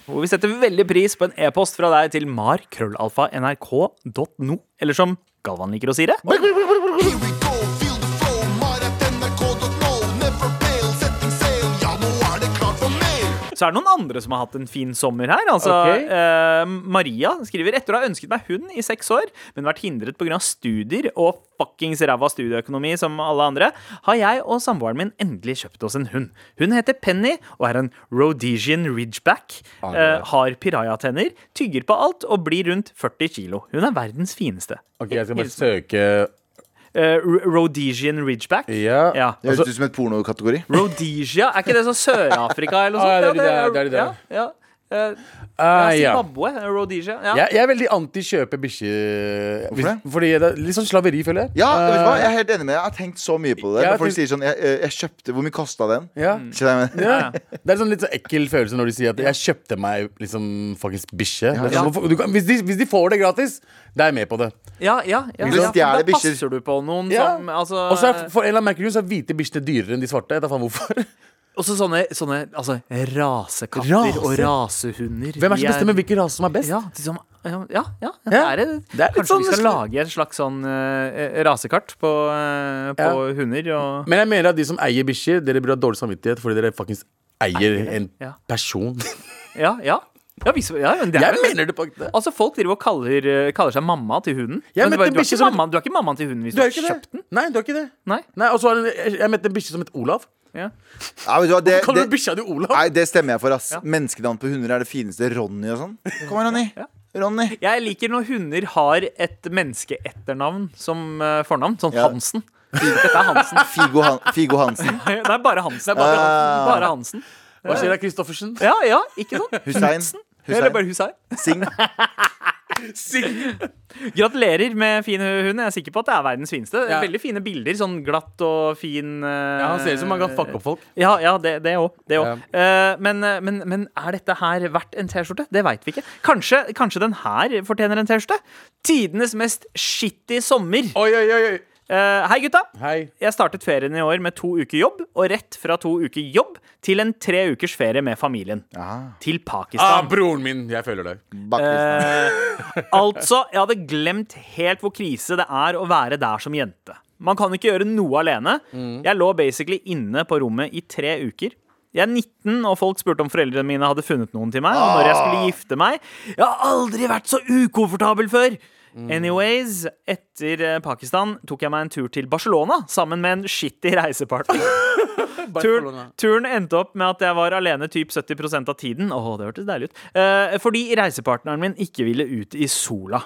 Hvor vi setter veldig pris på en e-post fra deg til mar.krøllalfa.nrk.no. Eller som Galvan liker å si det. Så er det noen andre som har hatt en fin sommer her. Altså, okay. eh, Maria skriver etter å ha ønsket meg hund i seks år, men vært hindret pga. studier og fuckings ræva studieøkonomi som alle andre, har jeg og samboeren min endelig kjøpt oss en hund. Hun heter Penny og er en Rhodesian Ridgeback. Eh, har pirajatenner, tygger på alt og blir rundt 40 kilo. Hun er verdens fineste. Ok, Jeg skal bare søke Eh, R- Rhodesian Ridgeback. Ja. Ja. Det høres ut som et pornokategori. Rhodesia, er ikke det sånn Sør-Afrika eller noe (laughs) Ah, Ja, det er de der, det er de der. Ja, ja. uh, Zimbabwe? ja. Rhodesia. Ja. Jeg, jeg er veldig anti-kjøpe bikkje. Hvorfor det? Fordi det er litt sånn slaveri, føler jeg. Ja, vet du hva? Eh, Jeg er helt enig med deg. Jeg har tenkt så mye på det. Ja, folk sier sånn jeg, jeg, jeg kjøpte Hvor mye kosta den? ja. Mm. Jeg? Ja. Det er sånn litt så ekkel følelse når de sier at 'jeg kjøpte meg liksom faktisk bikkje'. Sånn, kan- hvis, de, hvis de får det gratis, da er jeg med på det. Ja, ja, ja, stjeler Da bikkjer- passer du på noen Ja. som altså, Og så er for en eller annen merkelig grunn så er hvite bikkjene dyrere enn de svarte. Jeg vet da faen hvorfor. Også sånne, sånne altså, rasekatter Rase? og rasehunder. Hvem er som bestemmer hvilken rase som er best? Ja, liksom, ja, ja, ja, det er det. er Kanskje sånn- vi skal lage et slags sånn uh, rasekart på, uh, på hunder og Men jeg mener at de som eier bikkjer, dere burde ha dårlig samvittighet fordi dere faktisk eier en person. Ja, ja. Ja, vi, ja men det er Jeg mener det på ekte. Altså, Folk driver og kaller, kaller seg mamma til hunden. Jeg Men du, er- du, er ikke som- mamma, du er ikke mammaen til hunden hvis Du har kjøpt det? den? Nei, du er ikke det. Nei? Nei, Og så jeg, jeg møtte en bikkje som het Olav. Ja. Nei, du? Det, Kaller det, du bikkja di Olav? nei, det stemmer jeg for, ass. Ja. Menneskenavn på hunder er det fineste. Ronny og sånn. Kom her, Ronny. Ja. Ronny. Jeg liker når hunder har et menneskeetternavn som eh, fornavn. Sånn Ja. Hansen. Dette er Hansen. (laughs) Figo, Han Figo Hansen. (laughs) Det er bare Hansen. Det er bare, Ah. bare Hansen. Hva sier da, Kristoffersen? Ja, ja, ikke sant? Hussein. Eller bare Hussein. Sing. (laughs) Gratulerer med fin hund. Jeg er sikker på at det er verdens fineste. Ja. Veldig fine bilder. Sånn glatt og fin uh, Ja, Han ser ut som han kan fucke opp folk. Ja, ja det òg. Det Ja. Eh, men, men, men er dette her verdt en T-skjorte? Det veit vi ikke. Kanskje, kanskje den her fortjener en T-skjorte? Tidenes mest shitty sommer. Oi, oi, oi, Eh, hei, gutta. Hei. Jeg startet ferien i år med to uker jobb, og rett fra to uker jobb til en tre ukers ferie med familien. Ja. Til Ah, Pakistan. broren min. Jeg føler deg. Bakvisen. Eh, altså, jeg hadde glemt helt hvor krise det er å være der som jente. Man kan ikke gjøre noe alene. Jeg lå basically inne på rommet i tre uker. Jeg er 19, og folk spurte om foreldrene mine hadde funnet noen til meg. Og når jeg skulle gifte meg Jeg har aldri vært så ukomfortabel før! Anyways, etter eh, Pakistan tok jeg meg en tur til Barcelona sammen med en shitty reisepartner. (laughs) Turen, turen endte opp med at jeg var alene typ 70% av tiden. Åh, det hørtes deilig ut. Eh, fordi reisepartneren min ikke ville ut i sola.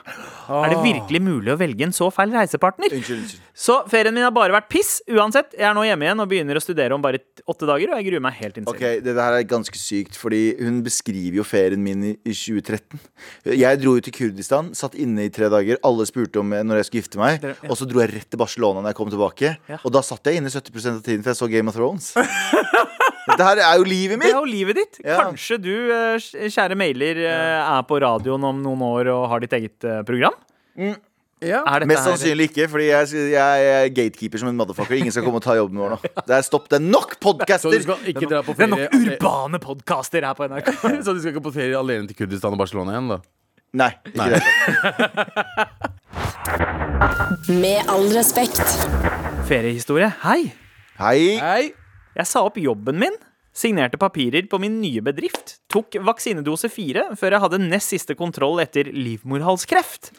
Er det virkelig mulig å velge en så feil reisepartner? Unnskyld, unnskyld. Så ferien min har bare vært piss. Uansett, jeg er nå hjemme igjen og begynner å studere om bare åtte dager, og jeg gruer meg helt Ok, innstilt. Det her er ganske sykt, fordi hun beskriver jo ferien min i, i 2013. Jeg dro jo til Kurdistan, satt inne i tre dager. Alle spurte om når jeg skulle gifte meg. Dere- ja. Og så dro jeg rett til Barcelona når jeg kom tilbake. Ja. Og da satt jeg inne 70% av tiden, for jeg så Game of Thrones. Dette her er jo livet Det mitt! er jo livet ditt. Ja. Kanskje du, eh, kjære mailer, eh, er på radioen om noen år og har ditt eget eh, program? Ja. Er dette Mest her- sannsynlig ikke, fordi jeg, jeg, er gatekeeper som en motherfucker. Ingen skal komme og ta jobben vår nå. (laughs) Det er stopp. Det er nok Så du podcaster! skal ikke dra på Det er ferie nok urbane podkaster her på NRK. (laughs) Så du skal ikke på ferie alene til Kurdistan og Barcelona igjen, da? Nei. ikke det. (laughs) Med all respekt. Feriehistorie. Hei! Hei. Hei. Jeg sa opp jobben min, signerte papirer på min nye bedrift, tok vaksinedose fire før jeg hadde nest siste kontroll etter livmorhalskreft.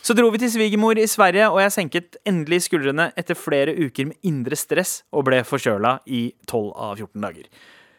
Så dro vi til svigermor i Sverige, og jeg senket endelig skuldrene etter flere uker med indre stress og ble forkjøla i 12 av 14 dager.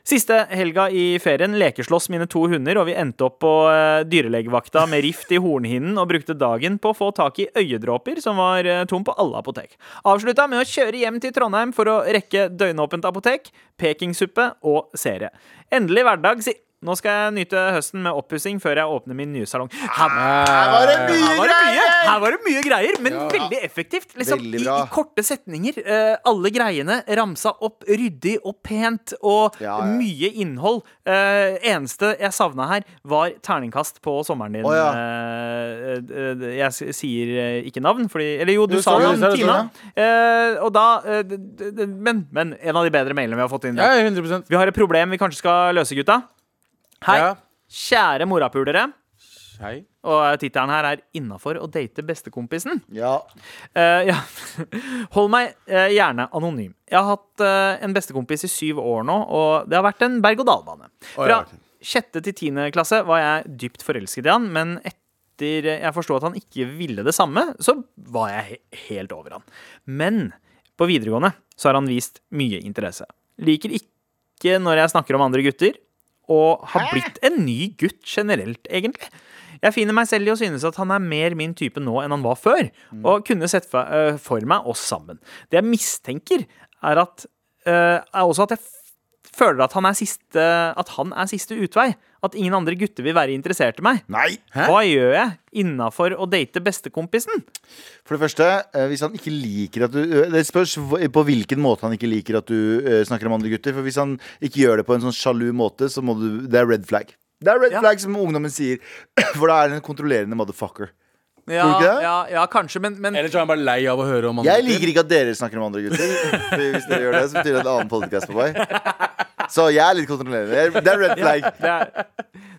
Siste helga i ferien lekeslåss mine to hunder, og vi endte opp på eh, dyrlegevakta med rift i hornhinnen og brukte dagen på å få tak i øyedråper, som var eh, tom på alle apotek. Avslutta med å kjøre hjem til Trondheim for å rekke døgnåpent apotek, pekingsuppe og serie. Endelig hverdag, si Nå skal jeg nyte høsten med oppussing før jeg åpner min nye salong. Her, Her var det mye her var det mye, greier! her var det mye greier, men veldig effektivt. Liksom, Veldig i, bra. I korte setninger. Uh, alle greiene ramsa opp ryddig og pent, og Ja, ja. mye innhold. Uh, eneste jeg savna her, var terningkast på sommeren din. Oh, ja. Eh, jeg sier ikke navn, fordi Eller jo, du Du sa navn, Tina. Eh, og da d- d- d- men, men en av de bedre mailene vi har fått inn. Ja, 100% Vi har et problem vi kanskje skal løse, gutta. Hei. Ja. Kjære morapulere. Hei. Og tittelen her er 'Innafor å date bestekompisen'. Ja. Eh, ja. (laughs) Hold meg eh, gjerne anonym. Jeg har hatt eh, en bestekompis i syv år nå, og det har vært en berg-og-dal-bane. Fra ok. sjette til tiende klasse var jeg dypt forelsket i han, men etter jeg forsto at han ikke ville det samme, så var jeg he helt over han. Men på videregående så har han vist mye interesse. Liker ikke når jeg snakker om andre gutter, og har blitt en ny gutt generelt, egentlig. Jeg finner meg selv i å synes at han er mer min type nå enn han var før, og kunne sett for, øh, for meg oss sammen. Det jeg mistenker, er, at, øh, er også at jeg føler at han, er siste, at han er siste utvei. At ingen andre gutter vil være interessert i meg. Nei. Hva gjør jeg innafor å date bestekompisen? For det første, eh, hvis han ikke liker at du eh, Det spørs på hvilken måte han ikke liker at du eh, snakker om andre gutter. For hvis han ikke gjør det på en sånn sjalu måte, så må du Det er red flag. Det er red Ja. flag, som ungdommen sier. (clears throat) For da er han en kontrollerende motherfucker. Ja, Tror du ikke det? ja, ja kanskje, men, men Eller så er han bare lei av å høre om andre Jeg liker ikke at dere snakker om andre gutter. (laughs) For Hvis dere gjør det, så betyr det en annen podkast på vei. Så jeg er litt kontrollerende. Det er red flag. det er,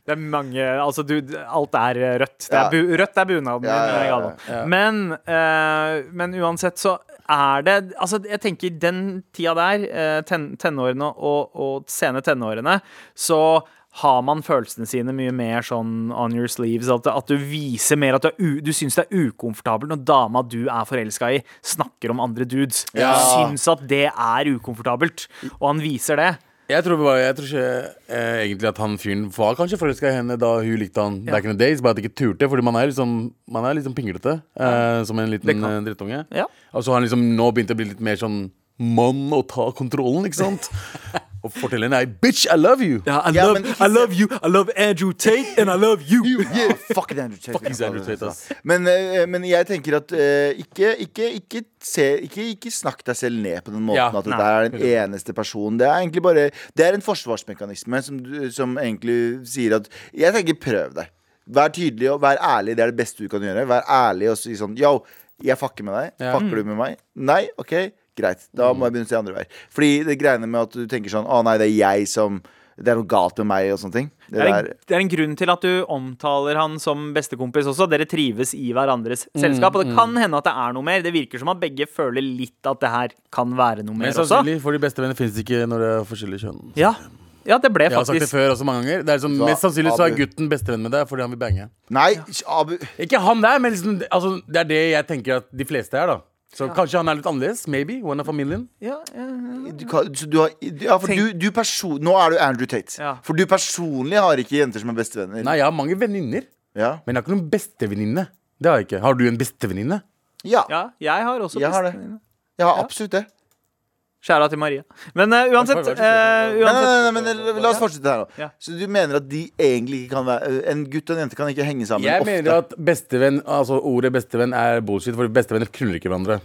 det er mange Altså, du, alt er rødt. Det er bu, rødt er bunaden Ja, ja, ja, min. Men, eh, men uansett så er det Altså, jeg tenker den tida der, eh, ten, tenårene og, og sene tenårene, så har man følelsene sine mye mer sånn on your sleeves. At, at du viser mer at du, du syns det er ukomfortabelt når dama du er forelska i, snakker om andre dudes. Ja. Du syns at det er ukomfortabelt, og han viser det. Jeg tror, bare, jeg tror ikke eh, egentlig at han fyren var kanskje forelska i henne da hun likte han back in the days, bare at ikke turte. Fordi man er liksom, man er liksom pinglete eh, som en liten eh, drittunge. Ja. Og så har han liksom nå begynt å bli litt mer sånn mann og ta kontrollen, ikke sant? (laughs) og fortelle henne Bitch, I love you! I, Ja, men love you, I love Andrew Tate, and I love you. Yeah, fuck Andrew Tate. Fuck Andrew Tate, ass. Men, eh, men jeg tenker at eh, ikke, ikke, ikke, se, ikke, ikke snakk deg selv ned på den måten Ja, at du er den eneste personen. Det er egentlig bare Det er en forsvarsmekanisme som, som egentlig sier at Jeg tenker prøv deg. Vær tydelig og vær ærlig. Det er det beste du kan gjøre. Vær ærlig og si sånn Yo, jeg fucker med deg. Ja. Fucker du med meg? Nei? OK, greit. Da må jeg begynne å se andre veier. Fordi det greiene med at du tenker sånn Å nei, det er jeg som Det er noe galt med meg og sånne ting. Det Det er, en, det er en grunn til at du omtaler han som bestekompis også. Dere trives i hverandres selskap. Og det kan hende at det er noe mer. Det virker som at begge føler litt at det her kan være noe mer også. Men sannsynlig, for de beste venner finnes ikke når det er forskjellig kjønn. Ja, ja det ble faktisk Jeg har sagt det før også mange ganger. Det er liksom, Så, mest sannsynlig så er gutten bestevenn med deg fordi han vil bange. nei, Abu Ikke han der, men liksom, altså, det er det jeg tenker at de fleste er, da. Så kanskje han er litt annerledes. Maybe. One of familien. ja, ja. Du, du har, ja, for Tenk- du, du person, Nå er du Andrew Tate. Ja. For du personlig har ikke jenter som er bestevenner. Nei, jeg har mange venninner, Ja. men jeg har ikke noen bestevenninne. Det har jeg ikke. Har du en bestevenninne? ja, ja, jeg har også Jeg har det. bestevenninne. jeg har absolutt det. Skjæra til Maria. Men uh, uansett, uh, uansett. eh, Nei, nei, nei, nei, men La oss fortsette her nå. Ja. Så du mener at de egentlig ikke kan være En gutt og en jente kan ikke henge sammen Jeg ofte? mener at bestevenn, altså ordet bestevenn er bullshit, for bestevenner knuller ikke hverandre.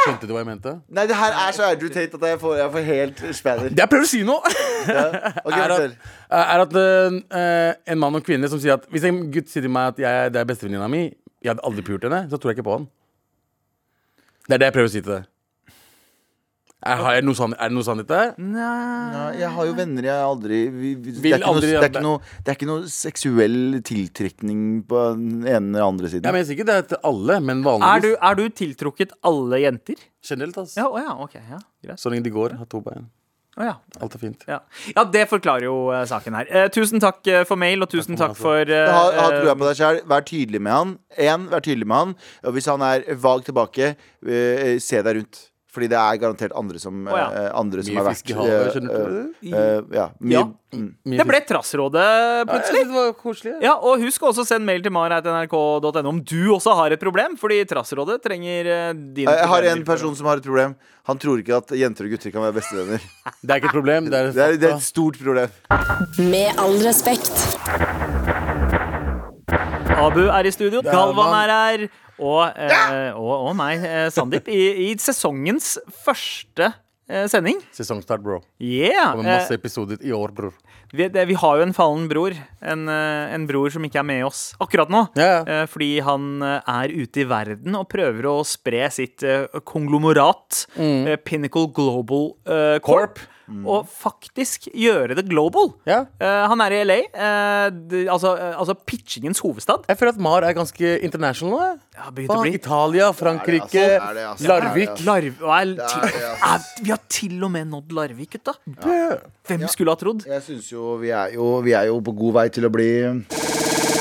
Skjønte du hva jeg mente? Nei, det her er så Andrew Tate at jeg får, jeg får helt spanner. Det jeg prøver å si nå, okay, er at, er at uh, en mann og kvinne som sier at Hvis en gutt sier til meg at jeg, det er bestevenninna mi, jeg hadde aldri pult henne, så tror jeg ikke på han. Det er det jeg prøver å si til deg. Er, har jeg noe sann- er det noe sannhet der? Nei jeg har jo venner jeg aldri vi, vi, det, er ikke noe, det, er ikke noe, det er ikke noe seksuell tiltrekning på den ene eller andre siden. Jeg mener sikkert det er til alle, men er, du, er du tiltrukket alle jenter? generelt. altså. Ja, å ja, ok. Ja, greit. Så lenge de går, har to bein. Oh, ja. Alt er fint. Ja. ja, det forklarer jo uh, saken her. Uh, tusen takk uh, for mail, og tusen Takk takk for for Ha, ha trua på deg selv, Vær tydelig med han. En, vær tydelig med han. Og hvis han er vag tilbake, se deg rundt. Fordi det er garantert andre som, oh, ja. eh, andre som har vært fisk i havet, eh, skjønner du? eh, ja, mye, Ja. mm. Det ble Trassrådet plutselig. det var koselig. ja. Ja, og Husk også å sende mail til mar.nrk.no om du også har et problem, fordi Trassrådet trenger dine Jeg har en person som har et problem. Han tror ikke at jenter og gutter kan være bestevenner. (laughs) Det er ikke et problem. Det er, (laughs) Det er, det er et stort problem. Med all respekt. Abu er i studio, Galvan er her, og, eh, og, og meg, eh, Sandeep, i, i sesongens første eh, sending. Sesongstart, bro. Yeah! Kommer masse Eh, episoder i år, bror. vi, det, vi har jo en fallen bror. En, eh, en bror som ikke er med oss akkurat nå. Ja, ja. Eh, fordi han eh, er ute i verden og prøver å spre sitt eh, konglomerat, Mm. eh, Pinnacle Global eh, Corp, og faktisk gjøre det global. Ja. Uh, han er i LA, uh, de, altså, eh, altså pitchingens hovedstad. Jeg føler at Mar er ganske international. Ja, begynte å Faen, bli Italia, Frankrike, Larvik. Vi har til og med nådd Larvik, gutta. Hvem skulle ha trodd? Jeg synes jo vi er jo Vi er jo på god vei til å bli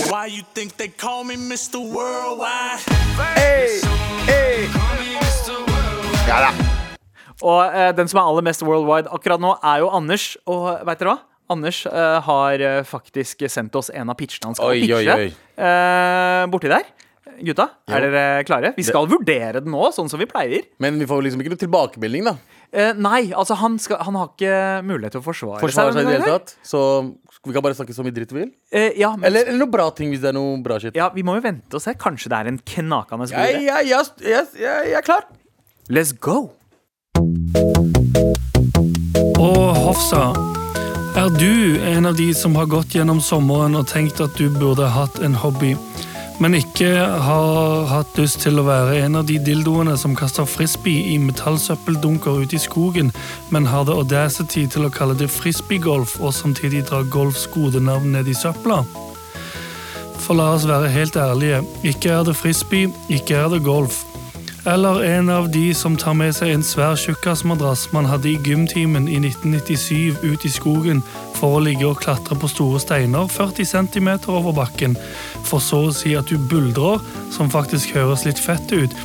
Why you think they call me Mr. Worldwide? Ja da! Og eh, den som er aller mest worldwide akkurat nå, er jo Anders. Og veit dere hva? Anders eh, har eh, faktisk sendt oss en av pitchene han skal Oi, pitche. oi, oi. eh, borti der. Gutta, Jo. er dere klare? Vi skal vurdere det nå, sånn som vi pleier. Men vi får liksom ikke noe tilbakemelding, da. Eh, nei, altså han, skal, han har ikke mulighet til å forsvare, Forsvare seg i det hele tatt. Så vi kan bare snakke så mye dritt vi vil. Eh, ja, men, Eller, eller noe bra ting, hvis det er noe bra shit. ja, vi må jo vente og se. Kanskje det er en knakende god idé. Ja, ja, jeg, jeg er klar. Let's go! Og Hofsa, er du en av de som har gått gjennom sommeren og tenkt at du burde hatt en hobby, men ikke har hatt lyst til å være en av de dildoene som kaster frisbee i metallsøppeldunker ute i skogen, men har det audacity til å kalle det frisbeegolf og samtidig dra golfs gode navn ned i søpla? For la oss være helt ærlige, ikke er det frisbee, ikke er det golf. Eller en av de som tar med seg en svær tjukkasmadrass man hadde i gymtimen i 1997 ut i skogen for å ligge og klatre på store steiner 40 cm over bakken, for så å si at du buldrer, som faktisk høres litt fett ut,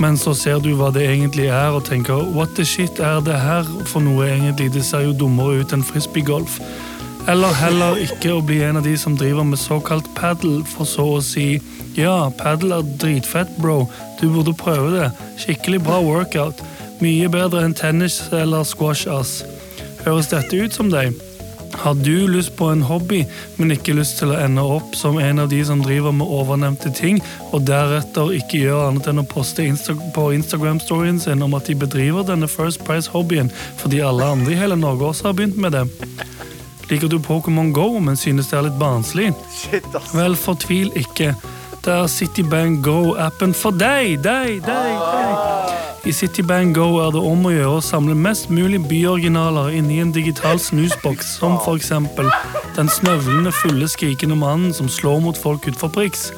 men så ser du hva det egentlig er og tenker what the shit er det her for noe egentlig, det ser jo dummere ut enn frisbeegolf. Eller heller ikke å bli en av de som driver med såkalt paddle, for så å si ja, paddle er dritfett, bro. Du burde prøve det. Skikkelig bra workout. Mye bedre enn tennis eller squash, ass. Høres dette ut som deg? Har du lyst på en hobby, men ikke lyst til å ende opp som en av de som driver med ovennevnte ting, og deretter ikke gjør annet enn å poste Insta på Instagram-storyen sin om at de bedriver denne First Price-hobbyen fordi alle andre i hele Norge også har begynt med det? Liker du Pokémon Go, men synes det er litt barnslig? Shit, ass. Vel, fortvil ikke. Det er Citybang Go-appen for deg, deg, deg, deg. I Citybang Go er det om å gjøre å samle mest mulig byoriginaler inni en digital snusboks, som for eksempel den snøvlende, fulle, skrikende mannen som slår mot folk utfor Prix.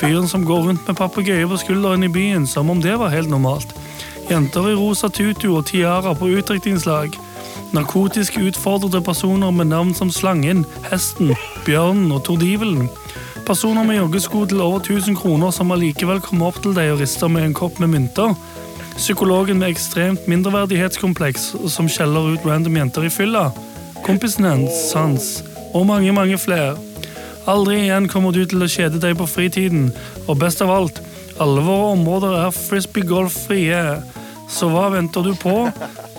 Fyren som går rundt med papegøye på skulderen i byen, som om det var helt normalt. Jenter i rosa tutu og tiara på utdrikningslag. Narkotisk utfordrede personer med navn som Slangen, Hesten, Bjørnen og Tordivelen. Personer med joggesko til over 1000 kroner som allikevel kommer opp til deg og rister med en kopp med mynter. Psykologen med ekstremt mindreverdighetskompleks som skjeller ut random jenter i fylla. Kompisen hans, Sans. Og mange, mange flere. Aldri igjen kommer du til å kjede deg på fritiden. Og best av alt, alle våre områder er frisbee-golf-frie. Så hva venter du på?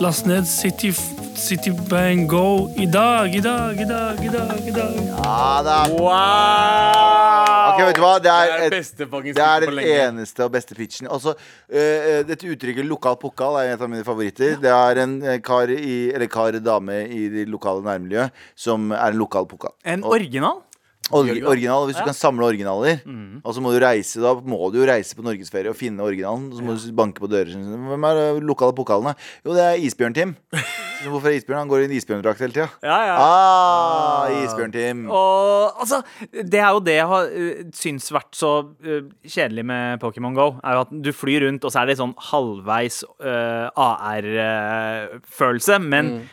Last ned City, City Bang Go i dag, i dag, i dag, i dag. i dag. Ja, da. Wow! Ok, vet du hva? Det Det er, er et, beste fucking det er den eneste og beste pitchen. Også, eh, dette uttrykket 'lokal pokal' er et av mine favoritter. Det er en eh, kar i, eller kar dame i det lokale nærmiljøet som er en lokal pokal. En Og- original? Original, Hvis du kan samle originaler, og så må du reise Da må du jo reise på norgesferie og finne originalen. Så må du banke på dører. Hvem er lokale pokalene? Jo, det er Isbjørn-Tim. (laughs) Hvorfor er Isbjørn? Han går i en isbjørndrakt hele tida. Ja, ja. Ah, Isbjørn-Tim. Og altså, det er jo det jeg har uh, syns vært så uh, kjedelig med Pokémon Go. Er jo at Du flyr rundt, og så er det sånn halvveis uh, AR-følelse, men det,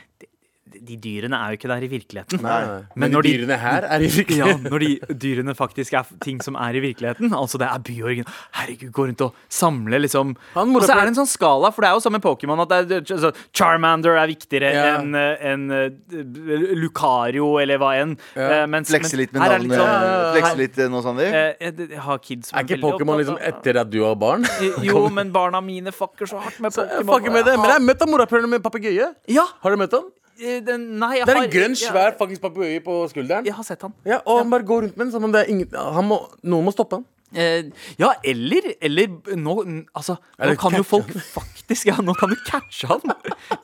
de dyrene er jo ikke der i virkeligheten. Men, Men de dyrene her er i virkeligheten. Ja, når de dyrene faktisk er ting som er i virkeligheten. Altså det er byorgen. Herregud, gå rundt og samle liksom Og så er det en sånn skala, for det er jo samme Pokémon at det er, altså, Charmander er viktigere Ja. enn en, enn, eh, Lucario eller hva enn. Ja. Eh, mens, Flekse litt med navnet. Liksom, sånn- Flekse litt eh, nå, Sander. Eh, jeg, jeg har kids Er ikke Pokémon liksom etter at du har barn? (laughs) Jo, men barna mine fucker så hardt med Pokémon. fucker med det, Men jeg har møtt morapuleren med papegøye. Ja, Har du møtt han? Den, nei, jeg Det er har en grønn, jeg- svær faktisk papegøye på skulderen. Jeg har sett han. Ja, og han bare går rundt med den som om det er ingen han må, Noen må stoppe han. Eh, ja, eller, eller nå, altså, nå kan jo folk (laughs) faktisk Ja, nå kan du catche han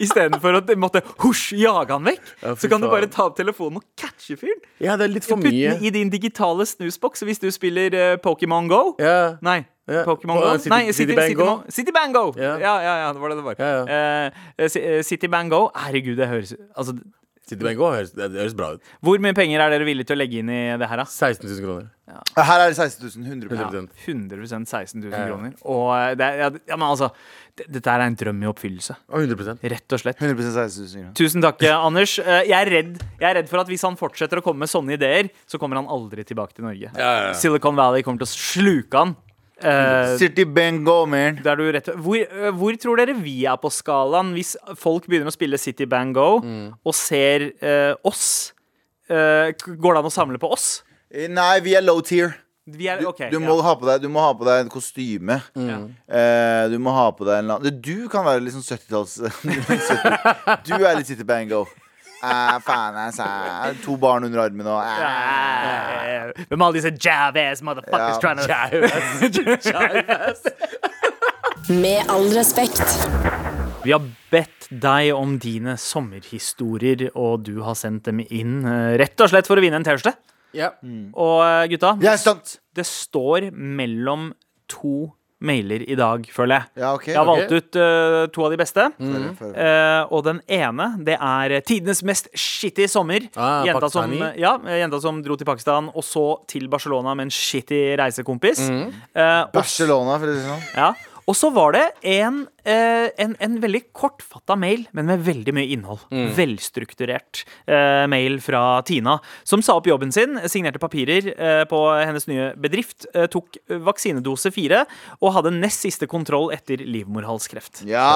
istedenfor å måtte husj, jage han vekk. Ja, så kan du bare ta opp telefonen og catche fyren. Ja, det er litt for Putte mye. den i din digitale snusboks hvis du spiller uh, Pokémon Go. Ja. Nei. Ja, Pokémon Go? City- Nei, City Bang Go. Mo- City Bang Go! Ja. Ja. ja, ja, det var det det var. Ja, ja. Eh, City Bang Go, herregud, det høres altså, City Bango høres, det høres bra ut. Hvor mye penger er dere villige til å legge inn i det her, da? 16 000 kroner. Her er det 16 000. 100 100 100 16 000 Ja, ja. kroner. Og eh, det er, ja, ja, men altså, dette er en drøm i oppfyllelse. 100% Rett og slett. 100% Tusen takk, Anders. Jeg er, redd, jeg er redd for at hvis han fortsetter å komme med sånne ideer, så kommer han aldri tilbake til Norge. Ja, ja, ja. Silicon Valley kommer til å sluke han. Eh, City Bango, man. rett hvor, eh, hvor tror dere vi er på skalaen hvis folk begynner å spille City Bang Go og ser uh, oss? Uh, går det an å samle på oss? Nei, vi er low tier. Vi er, Du, du, må ja. ha på deg, du må ha på deg en kostyme. Eh, du må ha på deg en eller annen Du kan være litt sånn 70-talls 70. (laughs) Du er litt City Bango. Eh, faen, altså. To barn under armen og eh. Hvem alle disse jab-ass motherfuckers Ja. trying to (laughs) Med all respekt. Vi har bedt deg om dine sommerhistorier, og du har sendt dem inn eh, rett og slett for å vinne en T-skjorte. Ja. Og eh, gutta, er det står mellom to mailer i dag, føler jeg. Ja, okay, Jeg har valgt ut uh, to av de beste. Mm. Eh, og den ene, det er tidenes mest shitty sommer. Ah, jenta, som, ja, jenta som dro til Pakistan, og så til Barcelona med en shitty reisekompis. Mm. Uh, Barcelona, for å si det sånn. ja. Og så var det en, eh, en, en veldig kortfatta mail, men med veldig mye innhold. Velstrukturert eh, mail fra Tina, som sa opp jobben sin, signerte papirer eh, på hennes nye bedrift, eh, tok vaksinedose fire og hadde nest siste kontroll etter livmorhalskreft. Ja,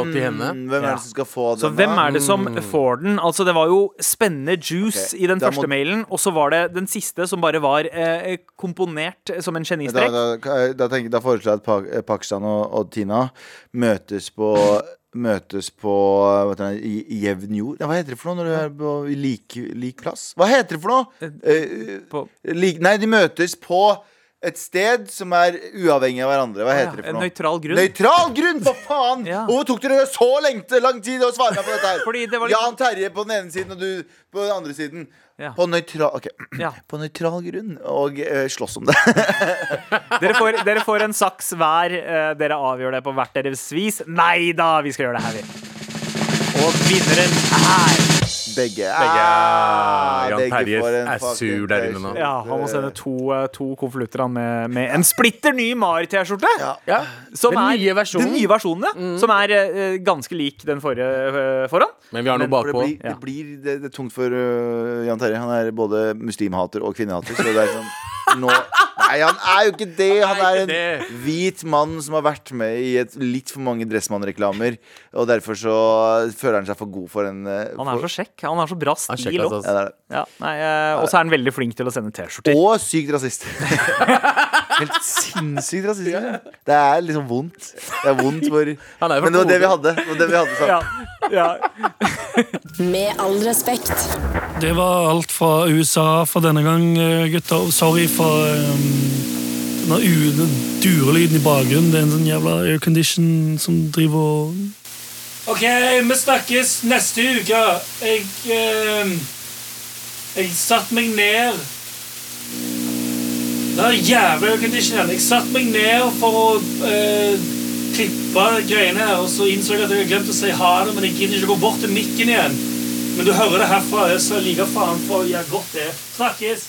mm, Hvem er det som skal få den? Så hvem er det som får den? Altså Det var jo spennende juice okay, i den første må- mailen, og så var det den siste som bare var eh, komponert som en genistrek. da, da, da, da foreslår jeg et Pa- Pakistan og, og Tina møtes på Møtes på jevn jord. Hva heter det for noe når du er på lik, lik plass? Hva heter det for noe? Eh, på- lik, nei, de møtes på et sted som er uavhengig av hverandre. Hva heter det for noe? nøytral grunn. Nøytral grunn, for faen! (laughs) Ja. Hvorfor tok dere så lengte, lang tid å svare meg på dette her? Fordi det var litt- Jan Terje på den ene siden og du på den andre siden. Ja. På nøytral okay. Ja. (clears throat) på nøytral grunn. Og uh, slåss om det. (laughs) Dere får, dere får en saks hver. Uh, Dere avgjør det på hvert deres vis. Nei da, vi skal gjøre det her, vi. Og vinneren er Begge. Begge. Ah, Jan begge Terje er sur der inne nå. Ja, han må sende to, eh, to konvolutter han med, med en splitter ny Mar-T-skjorte. Ja. Ja. Den er nye versjonen. Den nye versjonen, ja. Som er uh, ganske lik den forrige uh, foran. Men vi har noe Men- For det bakpå. blir, Ja. det, blir det, det er tungt for uh, Jan Terje. Han er både muslimhater og kvinnehater. Så det er sånn nå, Nei, han er jo ikke det! Han Han er en hvit mann som har vært med i et, litt for mange Dressmann-reklamer. Og derfor så føler han seg for god for en øh, Han er for, så kjekk. Han har så bra stil òg. altså. ja, eh, og så er han veldig flink til å sende T-skjorter. Og sykt rasist. (laughs) Helt sinnssykt rasist. Det er liksom vondt. Det er vondt for er Men det var det vi hadde. Det var det vi hadde. Ja, ja. (laughs) Med all respekt. Det var alt fra USA for denne gang, eh, gutter. Sorry for um, den u- den durelyden i bakgrunnen. Det er en sånn jævla aircondition som driver og OK, vi snakkes neste uke. Jeg eh, Jeg satte meg ned Det er jævla aircondition. Jeg satte meg ned for å eh, klippe greiene her, og så innså jeg at jeg har glemt å si ha det, men jeg gidder ikke gå bort til mikken igjen. Men du hører det herfra. Jeg like faen for å gjøre godt det. Snakkes!